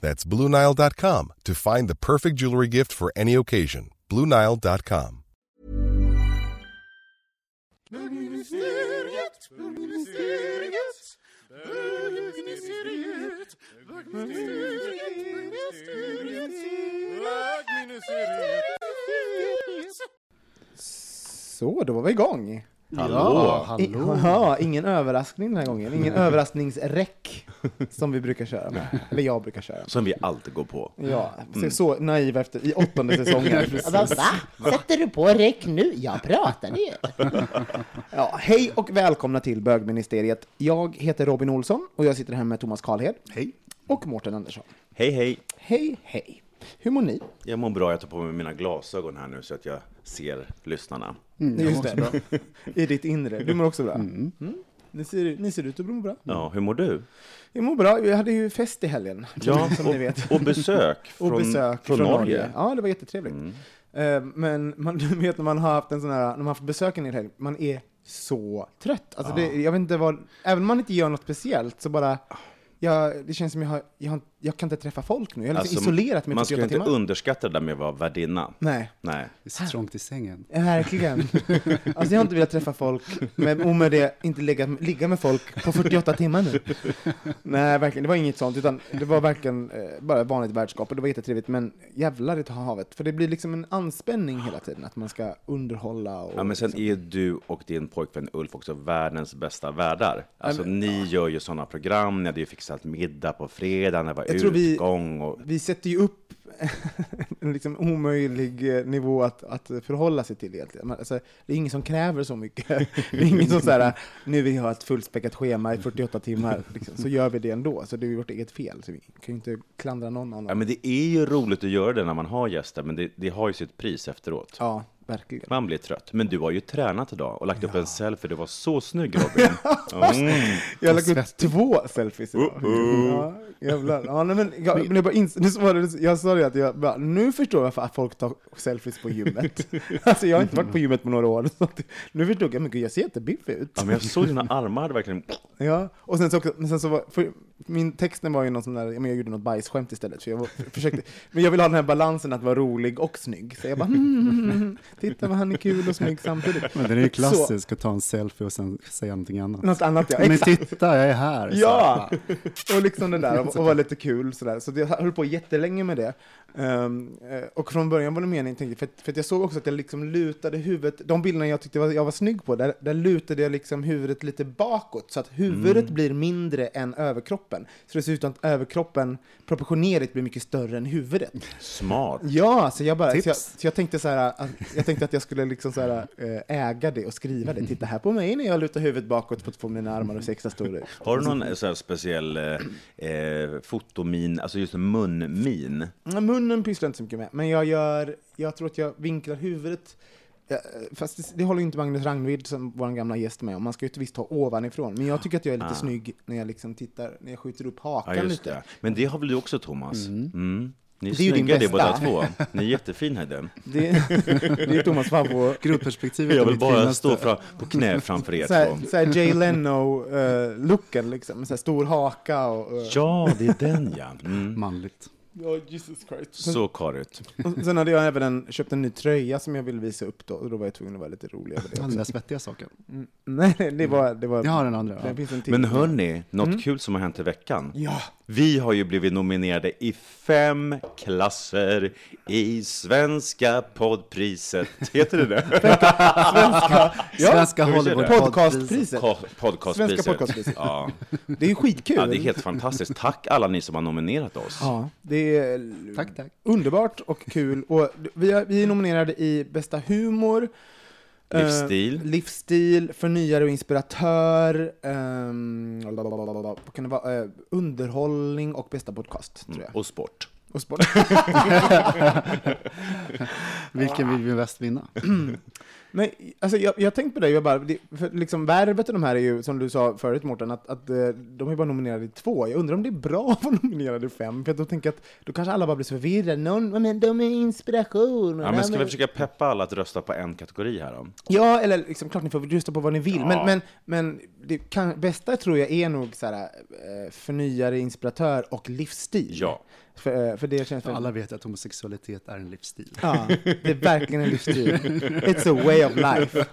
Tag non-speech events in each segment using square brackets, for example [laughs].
That's BlueNile.com to find the perfect jewelry gift for any occasion. BlueNile.com. Så, då var vi igång. Hallå! I, ja, ingen överraskning den här gången. Ingen överraskningsräck som vi brukar köra med. Eller jag brukar köra. Som vi alltid går på. Ja, så, så naiv efter i åttonde säsongen. [laughs] Va? Sätter du på räck nu? Jag pratade ju. Ja, hej och välkomna till bögministeriet. Jag heter Robin Olsson och jag sitter här med Thomas Karlhed. Hej. Och Mårten Andersson. Hej, hej. Hej, hej. Hur mår ni? Jag mår bra. Jag tar på mig mina glasögon här nu så att jag ser lyssnarna. Just det. [laughs] I ditt inre. Du mår också bra? Mm. Ni, ser, ni ser ut att må bra. Ja, hur mår du? Jag mår bra. Vi hade ju fest i helgen, Ja, som ni vet. och, [laughs] och besök från, och besök från, Norge. Ja, det var jättetrevligt. Eh, Men man, [laughs] du vet när man har haft en sån här, när man har haft besök en hel helg, man är så trött. Alltså det, jag vet inte vad, även om man inte gör något speciellt så bara, jag, det känns som jag har, jag, har, jag kan inte träffa folk nu. Jag har liksom Alltså, isolerat mig Man ska 48 inte timmar. underskatta det där med att vara värdinna. Nej, Nej. Det är så trångt i sängen. verkligen. Alltså jag har inte velat träffa folk, men, och med det inte ligga, ligga med folk på 48 timmar nu. Nej, verkligen, det var inget sånt, utan det var verkligen eh, bara vanligt värdskap, och det var jättetrevligt, men jävlar i havet, för det blir liksom en anspänning hela tiden, att man ska underhålla och... Ja, men sen liksom- är du och din pojkvän Ulf också världens bästa värdar. Alltså, ni gör ju sådana program, ni hade ju fixat middag på fredag, det var Jag tror vi- utgång och... Vi sätter ju upp [laughs] en liksom omöjlig eh, nivå att, att förhålla sig till egentligen. Alltså, det är ingen som kräver så mycket. [laughs] Det är ingen som säger nu vill jag ha ett fullspäckat schema i 48 timmar, liksom. så gör vi det ändå. Så det är vårt eget fel, så vi kan ju inte klandra någon annan. Ja, men det är ju roligt att göra det när man har gäster, men det, det har ju sitt pris efteråt. Ja, verkligen. Man blir trött. Men du har ju tränat idag och lagt upp en selfie. Du var så snygg Robin. [laughs] Mm. Jag har lagt ut två selfies idag. Ja, jävlar. Ja, nej, men, jag, men jag, bara ins- nu var det, jag sa det att jag bara, nu förstår jag varför att folk tar selfies på gymmet. [laughs] alltså jag har inte varit på gymmet på några år. Så att, nu förstod jag, men gud jag ser jättebiffig ut. Ja, men jag såg dina armar verkligen... Ja, och sen så, också, men sen så var, för min texten var ju någon sån där, ja, men jag gjorde något bajsskämt istället, för jag var, försökte, men jag ville ha den här balansen att vara rolig och snygg, så jag bara, mm, titta vad han är kul och snygg samtidigt. Men den är ju klassisk att ta en selfie och sen säga någonting annat. Något annat, ja, Men exakt. titta, jag är här. Ja! Och liksom den där, och, och [laughs] var lite kul sådär. Så jag höll på jättelänge med det. Eh, och från början var det meningen, tänkte, för, att- för att jag såg också att jag liksom lutade huvudet, de bilderna jag tyckte var, jag var snygg på, där, där lutade jag liksom huvudet lite bakåt, så att huvudet Mm. blir mindre än överkroppen. Så det ser ut att överkroppen proportionerligt blir mycket större än huvudet. Smart. Ja, så jag, bara, så jag, så jag tänkte så här, att, jag tänkte att jag skulle liksom så här, eh, äga det och skriva det. Titta här på mig när jag lutar huvudet bakåt för att få mina armar och se extra stora ut. Har du någon eh, så speciell eh, eh, fotomin, alltså just munmin? Ja, Munnen pysslar jag inte så mycket med, men jag gör, jag tror att jag vinklar huvudet Ja, fast det, det håller ju inte Magnus Ragnvid, som vår gamla gäst, med om. Man ska ju inte visst ta ovanifrån. Men jag tycker att jag är lite Ah. snygg när jag liksom tittar, när jag skjuter upp Ja, hakan just lite. det. Men det har väl du också, Thomas? Mm. Ni är, Det är ju din snygga det båda bästa. två. Ni är jättefina i den. [laughs] Det, det är Thomas favorit. [laughs] Grodperspektivet är Jag vill bara finaste. stå fra, på knä framför er Så här, två. så här Jay Leno-looken, liksom. med Så här stor haka och... och Ja, det är den ja. Mm. Manligt. Ja, Jesus Christ. Så karigt. sen hade jag även en, köpt en ny tröja som jag ville visa upp då, och då var jag tvungen att vara lite rolig över det Den där svettiga saken. Mm, nej, det var... Det var Jag har den andra. Ja. Men hörni, något Mm. kul som har hänt i veckan. Ja, Vi har ju blivit nominerade i fem klasser i Svenska poddpriset. Heter det det? [laughs] Svenska, [laughs] ja, Svenska Hur ser Hollywood podcastpriset. Ko- Podcastpriset. Svenska podcastpriset. Ja. Det är ju skitkul. ja, det är helt fantastiskt. Tack alla ni som har nominerat oss. Ja, det är Tack, tack. underbart och kul. Och vi, är, vi är nominerade i bästa humor, eh, Livsstil. livsstil, förnyare och inspiratör, lalalala, vad kan det vara? Eh, underhållning och bästa podcast, tror jag. Och sport. Och sport. [laughs] [laughs] Vilken vill vi bäst vinna? [clears throat] Men alltså, jag, jag tänkte på det, jag bara, det, för liksom Värvet och de här är ju, som du sa förut Mårten, att, att eh, de är bara nominerade i två. Jag undrar om det är bra att vara nominerade i fem, för då tänker att då kanske alla bara blir så förvirrade. Någon, men de är inspiration. Ja, men ska vi försöka peppa alla att rösta på en kategori här då? Ja, eller liksom, klart ni får rösta på vad ni vill, Ja. men, men, men det kan, bästa tror jag är nog så här, eh, förnyare, inspiratör och livsstil. Ja. För, eh, för det känns... För alla vet att homosexualitet är en livsstil. Ja, det är verkligen en livsstil. [laughs] It's a way of life.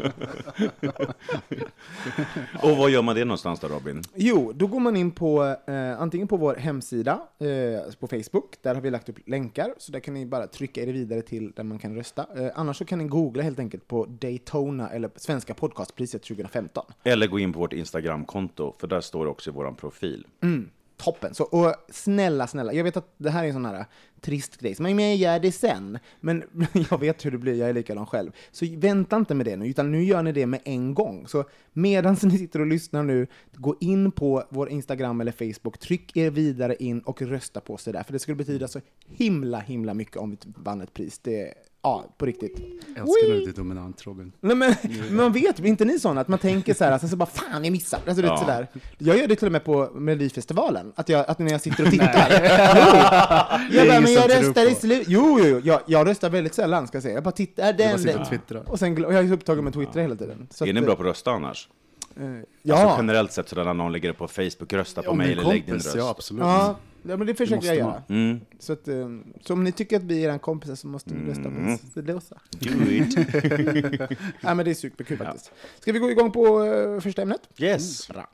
[laughs] Och var gör man det någonstans då Robin? Jo, då går man in på eh, antingen på vår hemsida, eh, på Facebook, där har vi lagt upp länkar, så där kan ni bara trycka er vidare till där man kan rösta. Eh, annars så kan ni googla helt enkelt på Daytona, eller Svenska podcastpriset 2015. Eller gå in på vårt Instagramkonto, för där står det också i vår profil. Toppen! Så, och snälla, snälla, jag vet att det här är en sån här äh, trist grej, men jag gör det sen. Men [laughs] jag vet hur det blir, jag är likadan själv. Så vänta inte med det nu, utan nu gör ni det med en gång. Så medan [laughs] ni sitter och lyssnar nu, gå in på vår Instagram eller Facebook, tryck er vidare in och rösta på sig där, för det skulle betyda så himla, himla mycket om vi vann ett pris. Det, ja, på riktigt. Jag älskar när du är dominant Robin. Nej, men, men man vet, är inte ni såna att man tänker så här, alltså, så bara fan jag missar. Alltså, det är Ja. sådär. Jag gör det till och med på Melodifestivalen, att, jag, att när jag sitter och tittar. [laughs] jo! Jag bara, men jag röstar i på. slut. Jo, jo, jo. Jag, jag röstar väldigt sällan ska jag säga. Jag bara tittar, den, bara sitter och. Och, sen, och jag är så upptagen med Twitter hela tiden. Så är att, ni bra på att rösta annars? eh, Alltså Ja. generellt sett, så när någon lägger det på Facebook, rösta på Om mig eller lägg din kompis, röst. ja absolut. ja, ja, men det försöker måste jag göra. Mm. Så, att, eh, så om ni tycker att vi är era kompisar så måste ni rösta på. Det låser. Do it. [laughs] Ja, men det är superkul faktiskt. Ska vi gå igång på eh, första ämnet? Yes. Bra.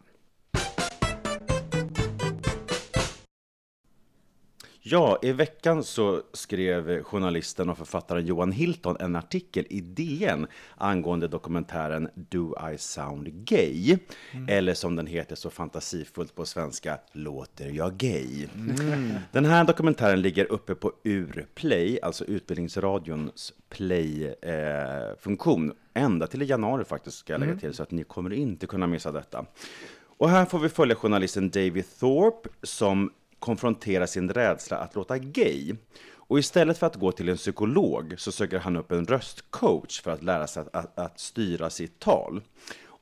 Ja, i veckan så skrev journalisten och författaren Johan Hilton en artikel i DN angående dokumentären Do I sound gay? Eller som den heter så fantasifullt på svenska, Låter jag gay? Den här dokumentären ligger uppe på Urplay, alltså Utbildningsradions play-funktion, ända till i januari faktiskt ska jag lägga till, så att ni kommer inte kunna missa detta. Och här får vi följa journalisten David Thorpe som konfrontera sin rädsla att låta gay. Och istället för att gå till en psykolog så söker han upp en röstcoach för att lära sig att, att, att styra sitt tal.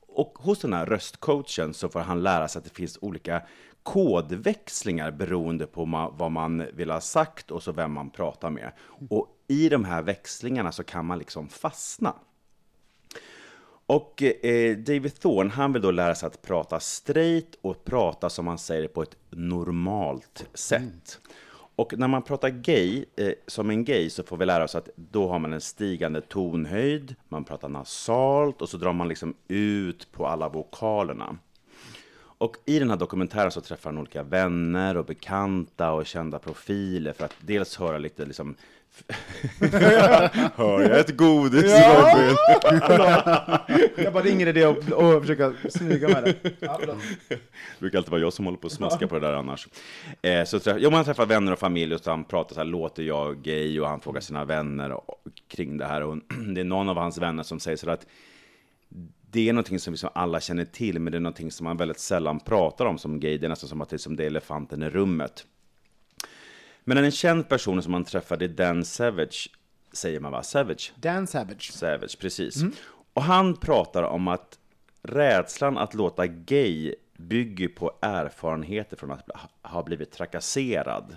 Och hos den här röstcoachen så får han lära sig att det finns olika kodväxlingar beroende på ma- vad man vill ha sagt och så vem man pratar med. Och i de här växlingarna så kan man liksom fastna. Och eh, David Thorne, han vill då lära sig att prata straight och prata som man säger på ett normalt sätt. Och när man pratar gay, eh, som en gay, så får vi lära oss att då har man en stigande tonhöjd, man pratar nasalt och så drar man liksom ut på alla vokalerna. Och i den här dokumentären så träffar han olika vänner och bekanta och kända profiler för att dels höra lite liksom [laughs] Hör jag ett godis Robin? Jag bara ringer det och, och försöker smyga med det. Ja. Det brukar alltid vara jag som håller på att smaska på det där annars. Eh, så jo, man träffar vänner och familj och han pratar så här, låter jag gay? Och han frågar sina vänner och, kring det här. Och [clears throat] det är någon av hans vänner som säger så att det är någonting som liksom alla känner till, men det är någonting som man väldigt sällan pratar om som gay. Det är nästan som att det är som det är elefanten i rummet. Men en känd person som man träffade är Dan Savage, säger man va? Savage? Dan Savage. Savage, precis. Och han pratar om att rädslan att låta gay bygger på erfarenheter från att ha blivit trakasserad.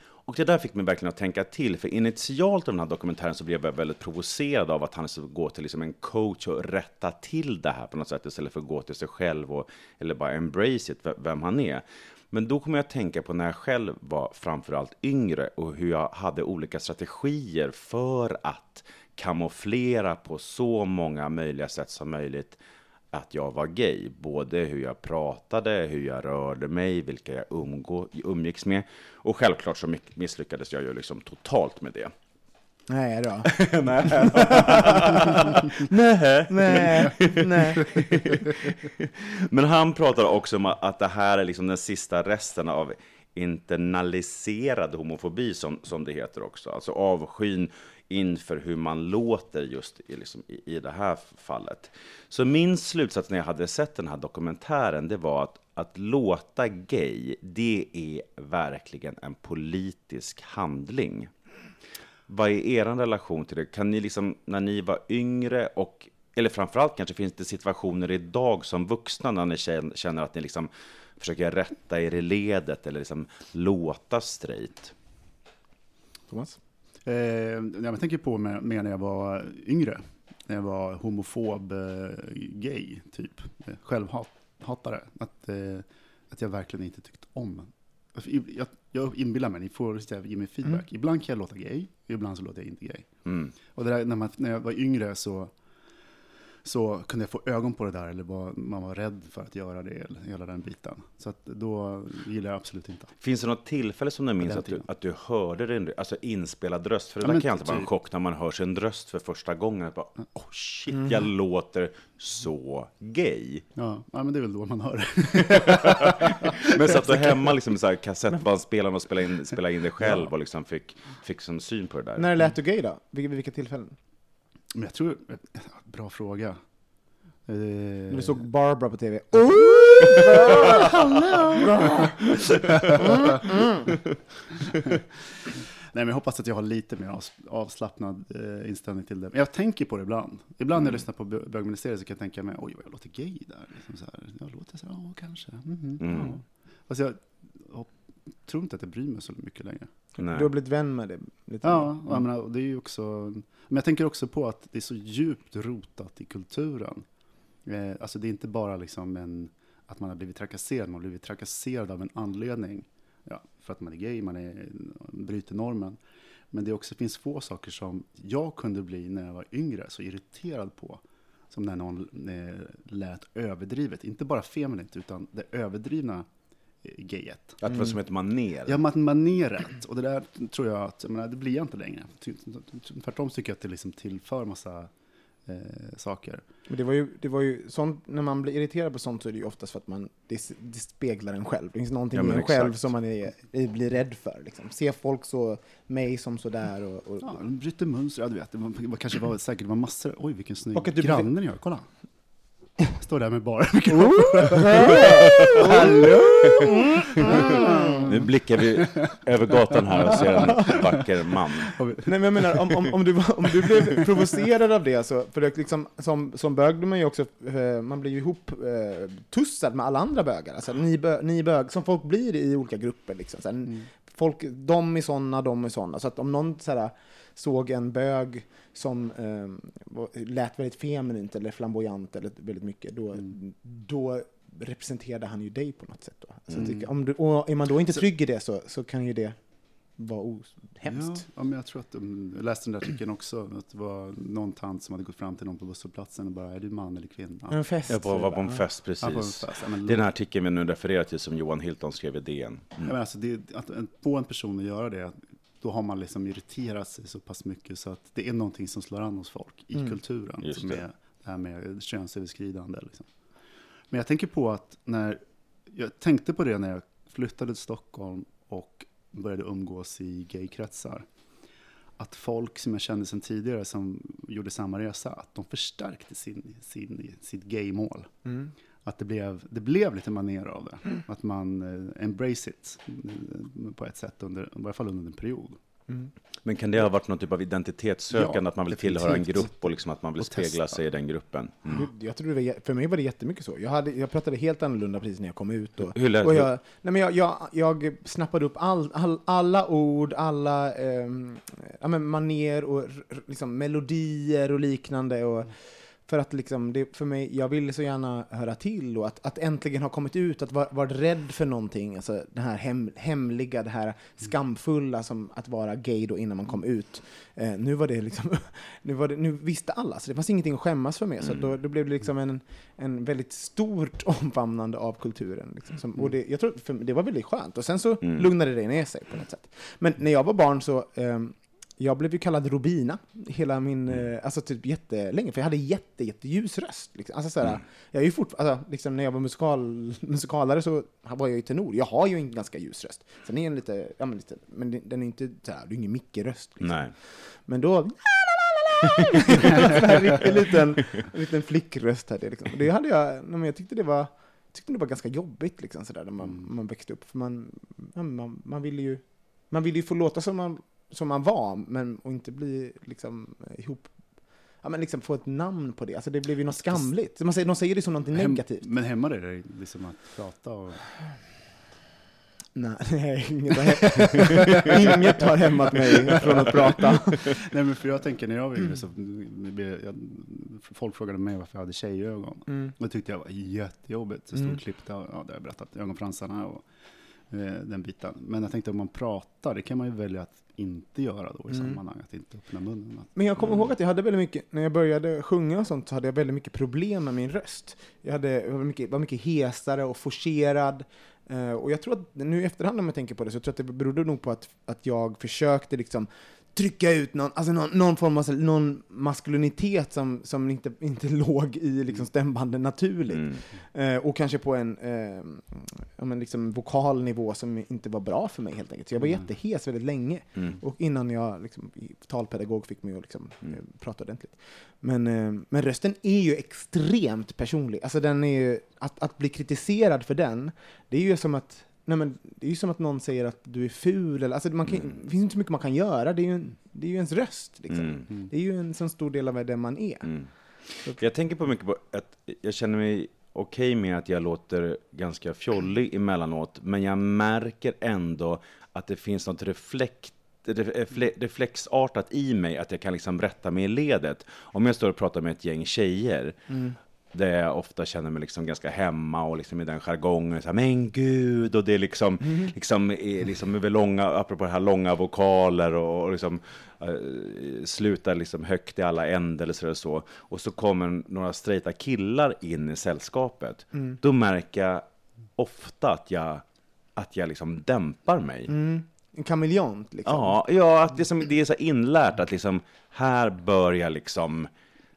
Och det där fick mig verkligen att tänka till, för initialt i den här dokumentären så blev jag väldigt provocerad av att han skulle gå till liksom en coach och rätta till det här på något sätt, istället för att gå till sig själv och, eller bara embrace it, vem han är. Men då kommer jag att tänka på när jag själv var framförallt yngre och hur jag hade olika strategier för att kamouflera på så många möjliga sätt som möjligt att jag var gay. Både hur jag pratade, hur jag rörde mig, vilka jag umgå, umgicks med. Och självklart så misslyckades jag ju liksom totalt med det. Nej då. [laughs] Nej. [laughs] Nej, nej. Men han pratar också om att det här är liksom den sista resten av internaliserad homofobi, som, som det heter också. Alltså avskyn inför hur man låter just i, liksom, i, i det här fallet. Så min slutsats när jag hade sett den här dokumentären, det var att att låta gay, det är verkligen en politisk handling. Vad är er relation till det? Kan ni liksom, när ni var yngre och, eller framförallt kanske finns det situationer idag som vuxna när ni känner att ni liksom försöker rätta er i ledet eller liksom låta straight? Thomas? Eh, jag tänker på med, med när jag var yngre. När jag var homofob, eh, gay, typ. Eh, självhatare. Att, eh, att jag verkligen inte tyckte om. Alltså, Jag, jag inbillar mig, ni får här ge mig feedback. Ibland kan jag låta gay, ibland så låter jag inte gay. Mm. Och där, när, man, när jag var yngre så, så kunde jag få ögon på det där, eller var, man var rädd för att göra det, eller hela den biten. Så att då gillar jag absolut inte. Finns det något tillfälle som du minns att du, att du hörde din alltså inspelad röst? För det Ja, där kan alltid vara en typ. chock när man hör sin röst för första gången. Att bara, oh shit, jag låter så gay. Ja, ja, men det är väl då man hör det. [laughs] Men satt du [laughs] hemma liksom, så här kassettbandspelaren och spelade in, spelade in det själv och liksom fick, fick som syn på det där? När lät du gay då? Vid vilka tillfällen? Men jag tror, bra fråga. Eh, När du såg Barbara på tv? [laughs] Nej, men jag hoppas att jag har lite mer avs- avslappnad eh, inställning till det. Men jag tänker på det ibland. Ibland när jag lyssnar på bö- bögministeriet så kan jag tänka mig, oj vad jag låter gay där. Liksom så här. Jag låter så här, ja kanske. Mhm, Mm. ja. Jag, jag tror inte att jag bryr mig så mycket längre. Nej. Du har blivit vän med det? Lite Ja, och jag menar, det är ju också... Men jag tänker också på att det är så djupt rotat i kulturen. Eh, alltså det är inte bara liksom en, att man har blivit trakasserad, man har blivit trakasserad av en anledning. Ja, för att man är gay, man är, bryter normen. Men det också finns få saker som jag kunde bli när jag var yngre så irriterad på. Som när någon eh, lät överdrivet, inte bara feminint utan det överdrivna eh, gayet. Att det var som ett maner? Ja, man, maneret. Och det där tror jag att, jag menar, det blir jag inte längre. Tvärtom tycker jag att det liksom tillför massa eh, saker. Men det var ju, det var ju sånt, när man blir irriterad på sånt så är det ju oftast för att man, det, det speglar en själv. Det finns någonting Ja, i en själv exakt. som man är, är, blir rädd för. Liksom. Se folk så, mig som sådär och... och Ja, de bryter mönster, ja du vet. Det var, kanske var säkert det var massor. Oj, vilken snygg granne ni har. Kolla. Står där med bara Nu blickar vi över gatan här och ser en vacker man. Nej men jag menar, om, om, om, du, om du blev provocerad av det, så, för det liksom, som, som bög blir man ju också, eh, man blir ju ihop eh, tussad med alla andra bögar. Alltså, ni, bö, ni bög, som folk blir i olika grupper. Liksom. Så här, folk, de är såna, de är såna. Så att om någon så här, såg en bög som eh, lät väldigt feminint eller flamboyant eller väldigt mycket, då, då representerade han ju dig på något sätt. Då. Så jag tycker, om du, och är man då inte trygg i det så, så kan ju det vara hemskt. Ja, ja, men jag tror att de, jag läste den där artikeln också. Att det var någon tant som hade gått fram till någon på busshållplatsen och bara, är du man eller kvinna? En fest. Jag var, var på en Ja. fest, Ja, på en precis. fest. Ja, men Det är den här artikeln vi nu refererar till som Johan Hilton skrev i DN. Ja, men alltså det, att att få en person att göra det, då har man liksom irriterat sig så pass mycket så att det är någonting som slår an hos folk i Mm. kulturen. Just som det. är det här med könsöverskridande. Liksom. Men jag tänker på att när, jag tänkte på det när jag flyttade till Stockholm och började umgås i gaykretsar. Att folk som jag kände sedan tidigare som gjorde samma resa, att de förstärkte sin, sin, sitt gaymål. Mm. Att det blev, det blev lite maner av det. Att man eh, embrace it eh, på ett sätt, under, i varje fall under en period. Mm. Men kan det ha varit någon typ av identitetssökande, Ja, att man vill definitivt. tillhöra en grupp och liksom att man vill Och spegla testa. sig i den gruppen? Mm. Jag tror det var, för mig var det jättemycket så. Jag, hade, jag pratade helt annorlunda precis när jag kom ut. Och, Hur lät och jag, nej men jag, jag, jag snappade upp all, all, alla ord, alla ehm, ja men maner och liksom melodier och liknande. Och För att liksom, det, för mig, jag ville så gärna höra till och att, att äntligen ha kommit ut, att vara varit rädd för någonting, alltså det här hem, hemliga, det här skamfulla som att vara gay då innan man kom ut. Eh, nu var det liksom, [laughs] nu, var det, nu visste alla, så det fanns ingenting att skämmas för mer. Så då, då blev det liksom en, en väldigt stort [laughs] omfamnande av kulturen. Liksom, som, och det, jag tror, det var väldigt skönt. Och sen så lugnade det ner sig på något sätt. Men när jag var barn så ehm, jag blev ju kallad Robina hela min, eh, alltså typ jättelänge, för jag hade jätte, jätteljus röst. Liksom. Alltså, såhär, jag är ju fort, alltså, liksom, när jag var musikal, musikalare så var jag ju tenor. Jag har ju en ganska ljus röst. Sen är den lite, ja men lite, men den- är inte såhär, det är ingen Micke-röst. Liksom. Nej. Men då... [laughs] en riktig liten, liten flickröst hade jag. Liksom. Det hade jag, men jag tyckte det var, tyckte det var ganska jobbigt liksom, sådär, när man, man växte upp. För man, man, man ville ju, man ville ju få låta som man, som man var, men och inte bli liksom, ihop Ja, men liksom få ett namn på det. Alltså det blev ju något skamligt. Man säger, de säger det som något negativt. men hämmar det dig liksom att prata? Och, Nej, [laughs] nej, inget har, he- [laughs] inget har hämmat mig från att prata. [laughs] nej, men för jag tänker när jag var yngre så jag, folk frågade mig varför jag hade tjejögon. Mm. Det tyckte jag var jättejobbigt. Så stod Mm. och klippte, ja, det har jag berättat, ögonfransarna och den biten. Men jag tänkte om man pratar, det kan man ju välja att inte göra då i Mm. sammanhang, att inte öppna munnen. Att, Men jag kommer ihåg att jag hade väldigt mycket, när jag började sjunga och sånt, så hade jag väldigt mycket problem med min röst. Jag hade, jag var, mycket, var mycket hesare och forcerad. Eh, och jag tror att, nu i efterhand om jag tänker på det, så tror jag att det berodde nog på att, att jag försökte liksom trycka ut någon, alltså någon, någon form av någon maskulinitet som, som inte, inte [laughs] låg i liksom stämbanden naturligt. Mm. Eh, och kanske på en eh, ja, men liksom vokal nivå som inte var bra för mig helt enkelt. Så jag var Mm. jättehes väldigt länge. Mm. Och innan jag liksom, talpedagog fick mig att liksom, Mm. eh, prata ordentligt. Men, eh, men rösten är ju extremt personlig. Alltså den är ju, att, att bli kritiserad för den, det är ju som att Nej, men det är ju som att någon säger att du är ful. Eller, alltså man kan, Mm. Det finns inte så mycket man kan göra. Det är ju, en, det är ju ens röst. Liksom. Mm. Det är ju en så stor del av den man är. Mm. Jag tänker på mycket på att jag känner mig okej med att jag låter ganska fjollig emellanåt, men jag märker ändå att det finns något reflekt refle- reflexartat i mig, att jag kan liksom rätta mig i ledet. Om jag står och pratar med ett gäng tjejer, där jag ofta känner mig liksom ganska hemma och liksom i den jargongen, så här, men gud, och det är liksom, liksom, är liksom över långa, apropå det här långa vokaler och, och liksom, eh, slutar liksom högt i alla ändelser och så. Och så kommer några straighta killar in i sällskapet. Då märker jag ofta att jag, att jag liksom dämpar mig. Mm. En kameleont liksom. Ja, ja att det, som, det är så inlärt att liksom, här bör jag liksom,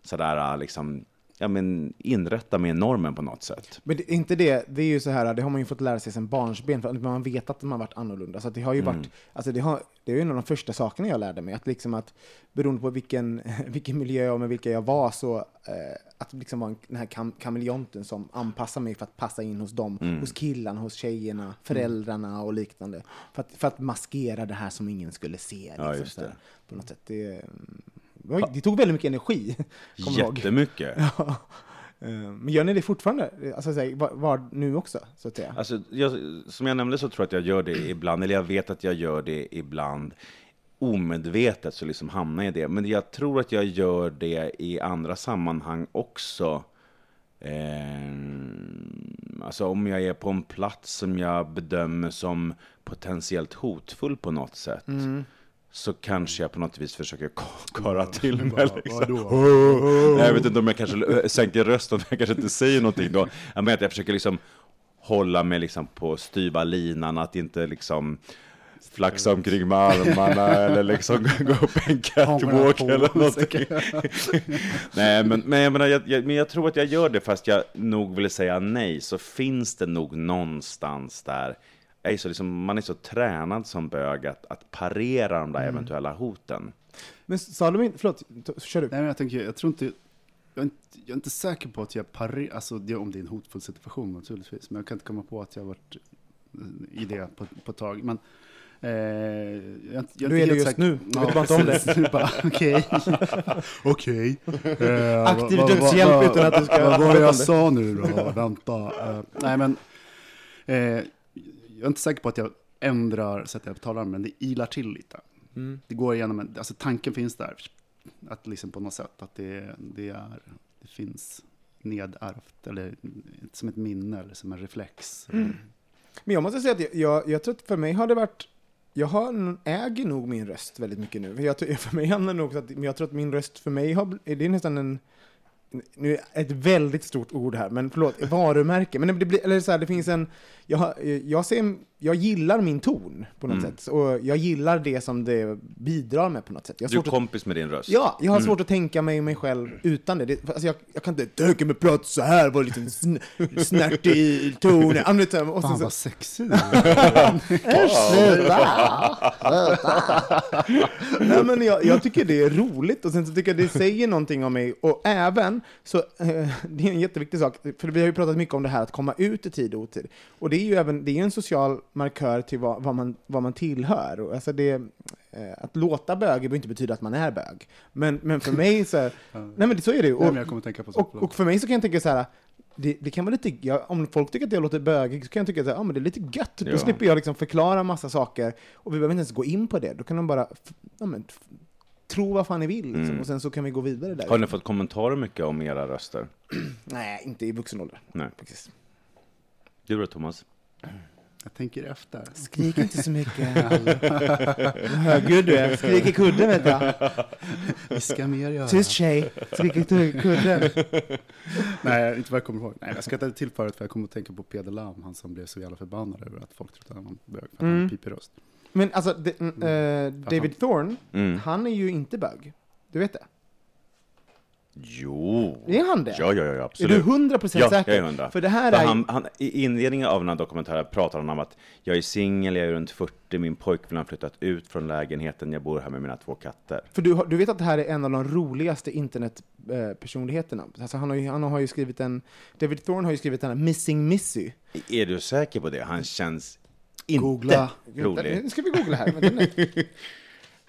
sådär, liksom, ja, men inrätta i normen på något sätt. Men det, inte det, det är ju så här, det har man ju fått lära sig sedan barnsben, för att man vet att man har varit annorlunda. Så det har ju Mm. varit, alltså det, har, det är ju en av de första sakerna jag lärde mig, att liksom att beroende på vilken, [laughs] vilken miljö och med vilka jag var, så eh, att liksom vara en, den här kam, kameleonten som anpassar mig för att passa in hos dem, Mm. hos killarna, hos tjejerna, föräldrarna och liknande. För att, för att maskera det här som ingen skulle se. Liksom, Ja, just så här, det. På något sätt. Det, mm, det tog väldigt mycket energi. [laughs] Jättemycket. [laughs] Ja. Eh, Men gör ni det fortfarande? Alltså, var, var nu också, så att säga? Alltså, jag, som jag nämnde så tror jag att jag gör det ibland, eller jag vet att jag gör det ibland omedvetet, så liksom hamnar jag i det. Men jag tror att jag gör det i andra sammanhang också. Eh, alltså om jag är på en plats som jag bedömer som potentiellt hotfull på något sätt. Så kanske jag på något vis försöker ka- [laughs] kara till mig. Liksom. [laughs] Nej, jag vet inte om jag kanske sänker rösten, jag kanske inte säger någonting då. Jag menar att jag försöker liksom hålla mig liksom på styva linan, att inte liksom flaxa omkring med armarna [laughs] eller liksom gå upp en catwalk eller någonting. nej, men, men, jag menar, jag, jag, men jag tror att jag gör det fast jag nog vill säga nej, så finns det nog någonstans där är så liksom, man är så tränad som bög att, att parera de där eventuella hoten. Men sa de inte, förlåt, kör du. Nej, men jag tänker, jag tror inte, jag är inte, jag är inte säker på att jag parerar, alltså det, om det är en hotfull situation naturligtvis, men jag kan inte komma på att jag har varit eh, i det på, på ett tag. Men, eh, jag, jag Du är det just säker- nu. Du vet bara inte om det. Okej. [laughs] Okej. Eh, [laughs] Aktiv dödshjälp utan att du ska Vad var det jag sa nu då? Vänta. Eh, nej, men eh, jag är inte säker på att jag ändrar sättet jag talar, men det ilar till lite. Mm. Det går igenom, en, alltså tanken finns där, att liksom på något sätt, att det, det är det finns nedärvt, eller som ett minne, eller som en reflex. Men jag måste säga att jag, jag, tror att för mig har det varit jag har, äger nog min röst väldigt mycket nu. Jag, tror- för mig handlar det nog om att men jag tror att min röst för mig har, det är nästan en, nu är ett väldigt stort ord här, men förlåt, varumärke. Men det, blir, eller så här, det finns en, jag, jag, ser, jag gillar min ton på något Mm. sätt, och jag gillar det som det bidrar med på något sätt. Jag har Du är svårt att, kompis med din röst. ja, jag har svårt att tänka mig mig själv utan det. det alltså jag, jag kan inte tänka mig prata så här, vara lite sn, snärtig Och sen Fan så, vad sexig [laughs] Nej, men jag, jag tycker det är roligt och sen så tycker jag det säger någonting om mig. Och även, så, eh, det är en jätteviktig sak, för vi har ju pratat mycket om det här att komma ut i tid och otid. Och det är ju även, det är en social markör till vad, vad, man, vad man tillhör. Och alltså det, eh, att låta bög behöver inte betyda att man är bög. Men, men för mig så, [laughs] nej men så är det. Nej, Och, och, och för mig så kan jag tänka så här, det, det kan vara lite, ja, om folk tycker att jag låter bögig så kan jag tycka att ja, men det är lite gött. Då Ja. slipper jag liksom förklara massa saker och vi behöver inte ens gå in på det. Då kan de bara ja, men, tro vad fan ni vill liksom, Mm. och sen så kan vi gå vidare där. Har ni fått kommentarer mycket om era röster? [clears throat] Nej, inte i vuxen ålder. Nej. Faktiskt. Du då Thomas? Jag tänker efter. Skrik inte så mycket. [laughs] Vad högljudd du är. Skrik i kudden vet jag. Viska mer göra. Tyst tjej. Skrik i kudden. Nej, inte vad jag kommer ihåg. Nej, jag ska ta till förut för jag kommer att tänka på Peder Lam, han som blev så jävla förbannad över att folk trodde att han var bög för att han Mm. pipig röst. Men alltså, det, mm, eh, David Thorne, Mm. han är ju inte bög. Du vet det? Jo. Är han det? Ja, ja, ja, Är absolut. du hundra procent Ja, säker? jag är hundra. För det här är han, han, I inledningen av den här dokumentären pratar han om att jag är singel, jag är runt 40, min pojkvän har flyttat ut från lägenheten, jag bor här med mina två katter. För du, du vet att det här är en av de roligaste internetpersonligheterna. Alltså han, har ju, han har ju skrivit en... David Thorne har ju skrivit den här Missing Missy. Är du säker på det? Han känns inte Googla. rolig. Nu ska vi googla här. [laughs]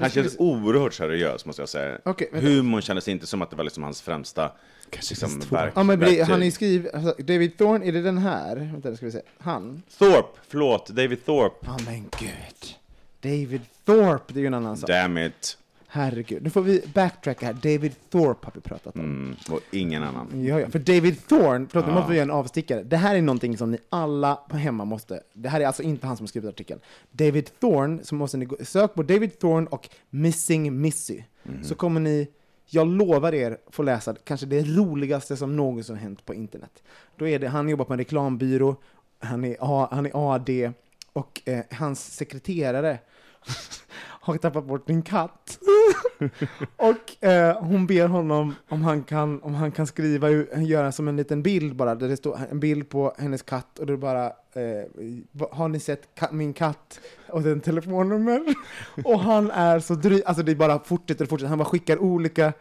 Han känns oerhört seriös, måste jag säga. Vänta. Humorn kändes inte som att det var liksom hans främsta liksom, verk, Ja, men verktyg. han är ju skrivit... Alltså, David Thorne, är det den här? Vänta, ska vi se. Han? Thorpe, förlåt, David Thorpe. Ja, men gud. David Thorpe, det är ju en annan sak. Damn it. Herregud. Nu får vi backtracka här. David Thorpe har vi pratat om. Mm, och ingen annan. Ja, ja. För David Thorne, förlåt, nu måste vi göra en avstickare. Det här är någonting som ni alla på hemma måste... Det här är alltså inte han som skrivit artikeln. David Thorne, så måste ni gå, sök på David Thorne och Missing Missy. Så kommer ni, jag lovar er, få läsa kanske det roligaste som någonsin hänt på internet. Då är det, han jobbar på en reklambyrå, han är, han är AD och eh, hans sekreterare har tappat bort min katt. [laughs] och eh, hon ber honom om han kan, om han kan skriva, göra som en liten bild bara, där det står en bild på hennes katt och det är bara eh, har ni sett ka- min katt? Och den telefonnummer. [laughs] och han är så dryg, alltså det bara fortsätter och fortsätter, han bara skickar olika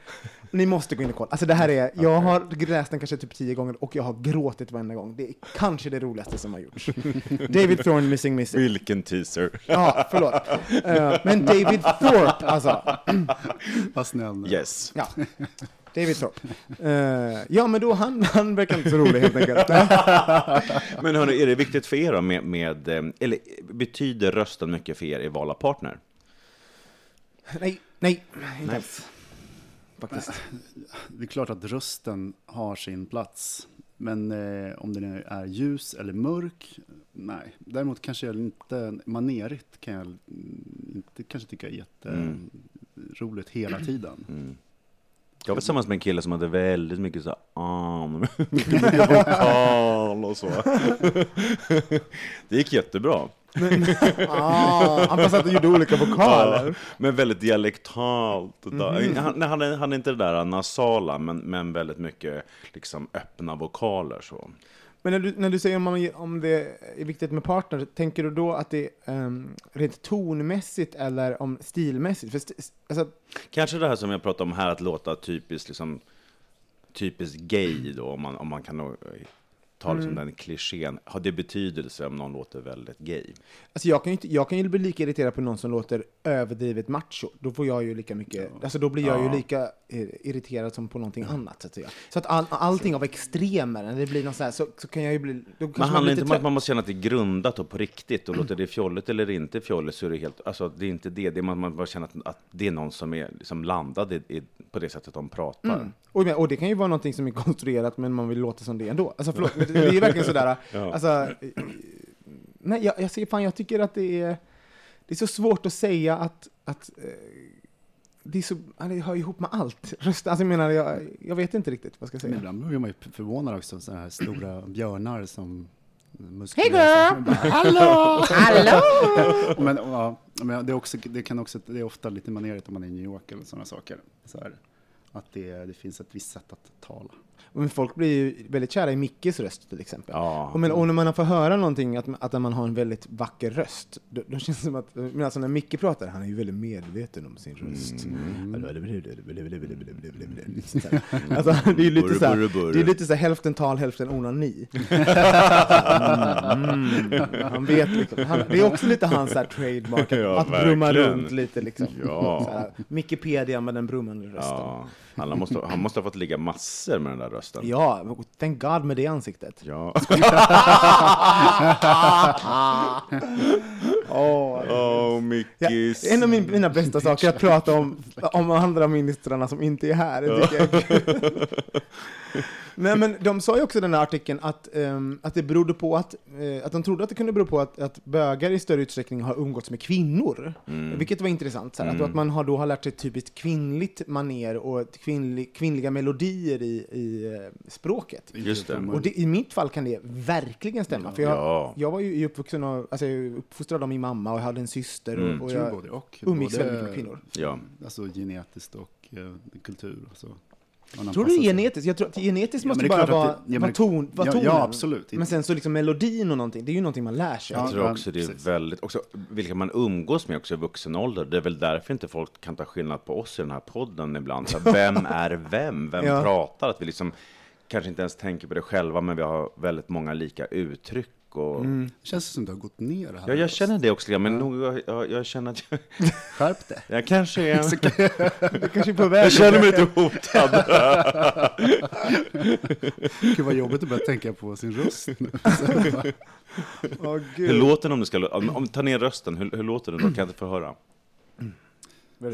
ni måste gå in och kolla. Alltså det här är, jag har läst den kanske typ tio gånger och jag har gråtit varenda gång. Det är kanske det roligaste som har gjorts. [laughs] David Thorne, Missing Missy. Vilken teaser. Ja, förlåt. Eh, men David Thorpe, alltså. [clears throat] Vad snäll nu. Yes. Ja. David Thorpe. Eh, ja, men då han, han verkar inte så rolig helt enkelt. [laughs] Men hörni, är det viktigt för er då med, med, eh, eller betyder rösten mycket för er i val av partner? nej, nej, inte alls. Faktiskt. Det är klart att rösten har sin plats. Men eh, om den är- ljus eller mörk, nej. Däremot kanske jag inte, manerigt kan jag mm, inte kanske tycka är jätteroligt hela tiden. Mm. Jag var tillsammans med en kille som hade väldigt mycket så mycket mycket vokal och så. Det gick jättebra. [laughs] Ah, han bara satt och gjorde olika [laughs] vokaler. Ja, men väldigt dialektalt. Mhm. Han, han, han är inte det där nasala, men, men väldigt mycket liksom öppna vokaler. Så. Men när du, när du säger om, man, om det är viktigt med partner, tänker du då att det är um, rent tonmässigt eller om stilmässigt? För st alltså, Kanske det här som jag pratade om här, att låta typiskt, liksom, typiskt gay, då, om man, om man kan nog, eh, ta liksom den klichén. Har det betydelse om någon låter väldigt gay? Alltså jag kan ju, inte, jag kan ju bli lika irriterad på någon som låter överdrivet macho, då får jag ju lika mycket, alltså då blir jag ju lika eh, irriterad som på någonting annat så att säga. Så att all, allting av extremer, när det blir något så här, så, så kan jag ju bli, Man handlar inte om att man måste känna att det är grundat och på riktigt och låter det fjolligt eller inte fjolligt så är det helt, alltså det är inte det, det är man, man bara känner att, att det är någon som är liksom landad i, i, på det sättet de pratar. Mm. Och, men- och det kan ju vara någonting som är konstruerat, men man vill låta som det ändå. Alltså förlåt, [laughs] det, är ju verkligen sådär, [laughs] alltså, eh, nej, jag, jag, ser, fan, jag tycker att det är, det är så svårt att säga att, att eh, det, är så, ja, det hör ihop med allt. Röst, [laughs] alltså jag menar, jag, jag vet inte riktigt vad jag ska Men säga. ibland blir man ju förvånad också, sådana här stora björnar som Hej girl! [laughs] Hallå! Hallå! Men, ja, men det, är också, det, kan också, det är ofta lite manerigt om man är i New York eller sådana saker. Så här, att det, det finns ett visst sätt att tala. Men folk blir ju väldigt kära i Mickes röst till exempel. Ja. Och, men, och när man får höra någonting, att, att man har en väldigt vacker röst, då, då känns det som att, men alltså när Micke pratar, han är ju väldigt medveten om sin röst. Alltså, det är lite så här, det är lite så här hälften tal, hälften onani. Mm, [laughs] han vet liksom, han, det är också lite hans här trademark, att, [laughs] Ja, att brumma runt lite liksom. Ja. Mickepedia med den brummande rösten. Ja, han, måste, han måste ha fått ligga massor med den där rösten. Ja, thank God med det ansiktet. Ja. [laughs] Åh, Åh, Ja, Mickis. en av min, mina bästa saker är att prata om, om andra ministrarna som inte är här. Det tycker jag. [laughs] Nej, men de sa ju också i den här artikeln att, ehm, att det berodde på att, eh, att de trodde att det kunde bero på att, att bögar i större utsträckning har umgåtts med kvinnor. Vilket var intressant. Så här, att, att man har då har lärt sig typiskt kvinnligt maner och kvinnlig, kvinnliga melodier i, i eh, språket. Just det. Och det, i mitt fall kan det verkligen stämma. För jag, Ja. jag var ju uppvuxen av, alltså jag är uppfostrad av min mamma och jag hade en syster. Och, och Jag och. umgicks väldigt mycket med kvinnor. Ja. Alltså genetiskt och eh, kultur. Alltså, man Tror du genetiskt? Jag tror att genetiskt Ja, måste är bara vara, det- ja, vara, ton, vara ja, tonen. ja, absolut. Men sen så liksom melodin och någonting, det är ju någonting man lär sig. Ja, Jag tror också det är precis. väldigt, också vilka man umgås med också i vuxen ålder. Det är väl därför inte folk kan ta skillnad på oss i den här podden ibland. Så här, [laughs] vem är vem? Vem Ja. pratar? Att vi liksom kanske inte ens tänker på det själva, men vi har väldigt många lika uttryck. Och... Mm. Det känns som det har gått ner här. Ja, jag känner det också, men nog, jag, jag, jag känner att jag, [laughs] Skärp det. jag kanske är... [laughs] Det kanske är på väg. Jag känner mig lite hotad. [laughs] Gud vad jobbigt att börja tänka på sin röst nu. Hur gud. låter den om du ska... Om, om ta ner rösten, hur, hur låter den då? Kan jag inte få höra? Eh,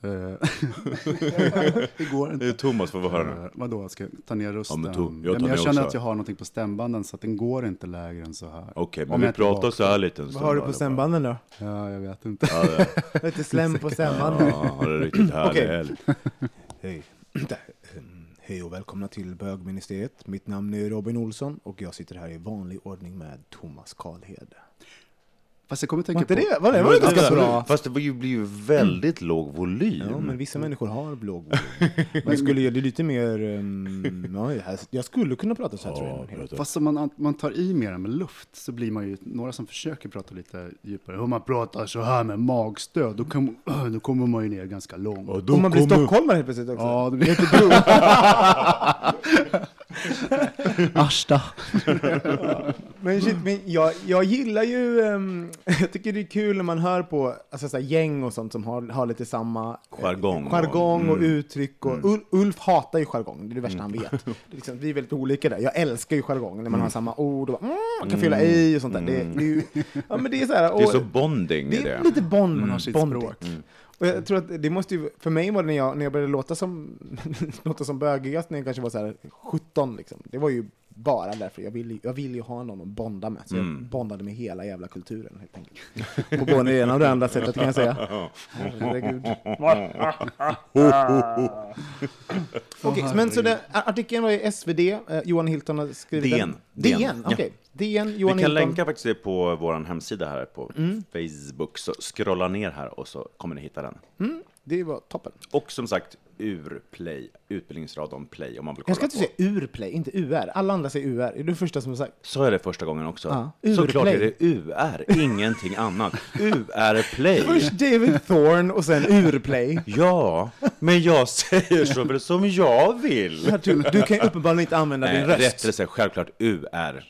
[laughs] [laughs] det går Det inte. är Thomas får få höra nu. Uh, vadå, ska jag ta ner rösten? Ja, men to- jag Ja, men jag ner känner också. att jag har någonting på stämbanden så att den går inte lägre än så här. Okej, Om men vi jag inte pratar vaknar. så här lite en Vad har du på stämbanden då? Ja, jag vet inte. Ja, det- [laughs] Lite slem på stämbanden. Ja, har det riktigt härlig helg. Hej. [clears throat] Ehm, Hej och välkomna till bögministeriet. Mitt namn är Robin Olsson och jag sitter här i vanlig ordning med Thomas Karlhed. Fast jag kommer Var tänka inte på... det, var det, var det ganska bra? Fast det var blir ju väldigt låg volym. Ja, men vissa människor har låg volym. Man skulle göra det lite mer... Um, ja, jag skulle kunna prata så här tror jag. Fast om man, man tar i mer med luft så blir man ju några som försöker prata lite djupare. Om man pratar så här med magstöd, då, kan, [clears throat] då kommer man ju ner ganska långt. Om man blir stockholmare helt plötsligt också. Ja, det blir... Inte bro. [laughs] Asta. [laughs] Men, shit, men jag, jag gillar ju, ehm, [laughs] jag tycker det är kul när man hör på alltså, så här, gäng och sånt som har, har lite samma eh, Jargong och- jargong och mm. uttryck. Och, Ul, Ulf hatar ju jargong, det är det värsta han vet. [laughs] Det är liksom, vi är väldigt olika där. Jag älskar ju jargong, när man har samma ord och bara, mm, man kan fylla i och sånt där. Det, det är ju, ja, men det är så här, [laughs] Det är och- så bonding det i är det. lite bond, Man har sitt bondigt. språk. Och jag tror att det måste ju, för mig var det när jag, när jag började låta som, låta som bögigast när jag kanske var så här 17 liksom. Det var ju bara därför. Jag ville, jag ville ju ha någon att bonda med. Så jag Mm. bondade med hela jävla kulturen helt enkelt. [laughs] På både det ena och det andra sättet kan jag säga. Herregud. [laughs] Okej, men så det, artikeln var i SvD, eh, Johan Hilton har skrivit DN. den. DN, DN, okej. DN, Vi Johan kan Hilton. länka faktiskt det på vår hemsida här på Mm. Facebook. Så scrolla ner här och så kommer ni hitta den. Mm, det var toppen. Och som sagt, Urplay, Utbildningsradion Play om man vill kolla Jag ska inte på. säga urplay, inte UR. Alla andra säger UR. Är du den första som har sagt? Sa jag det första gången också? Ja, Såklart är det UR, ingenting annat. UR Play. Först David Thorne och sen urplay. Ja, men jag säger så som jag vill. Du, du kan ju uppenbarligen inte använda din röst. rättelse, självklart [laughs] UR.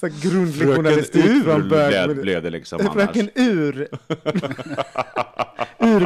Så grundlig journalistik från början. blev det liksom annars. Fröken Ur. [laughs]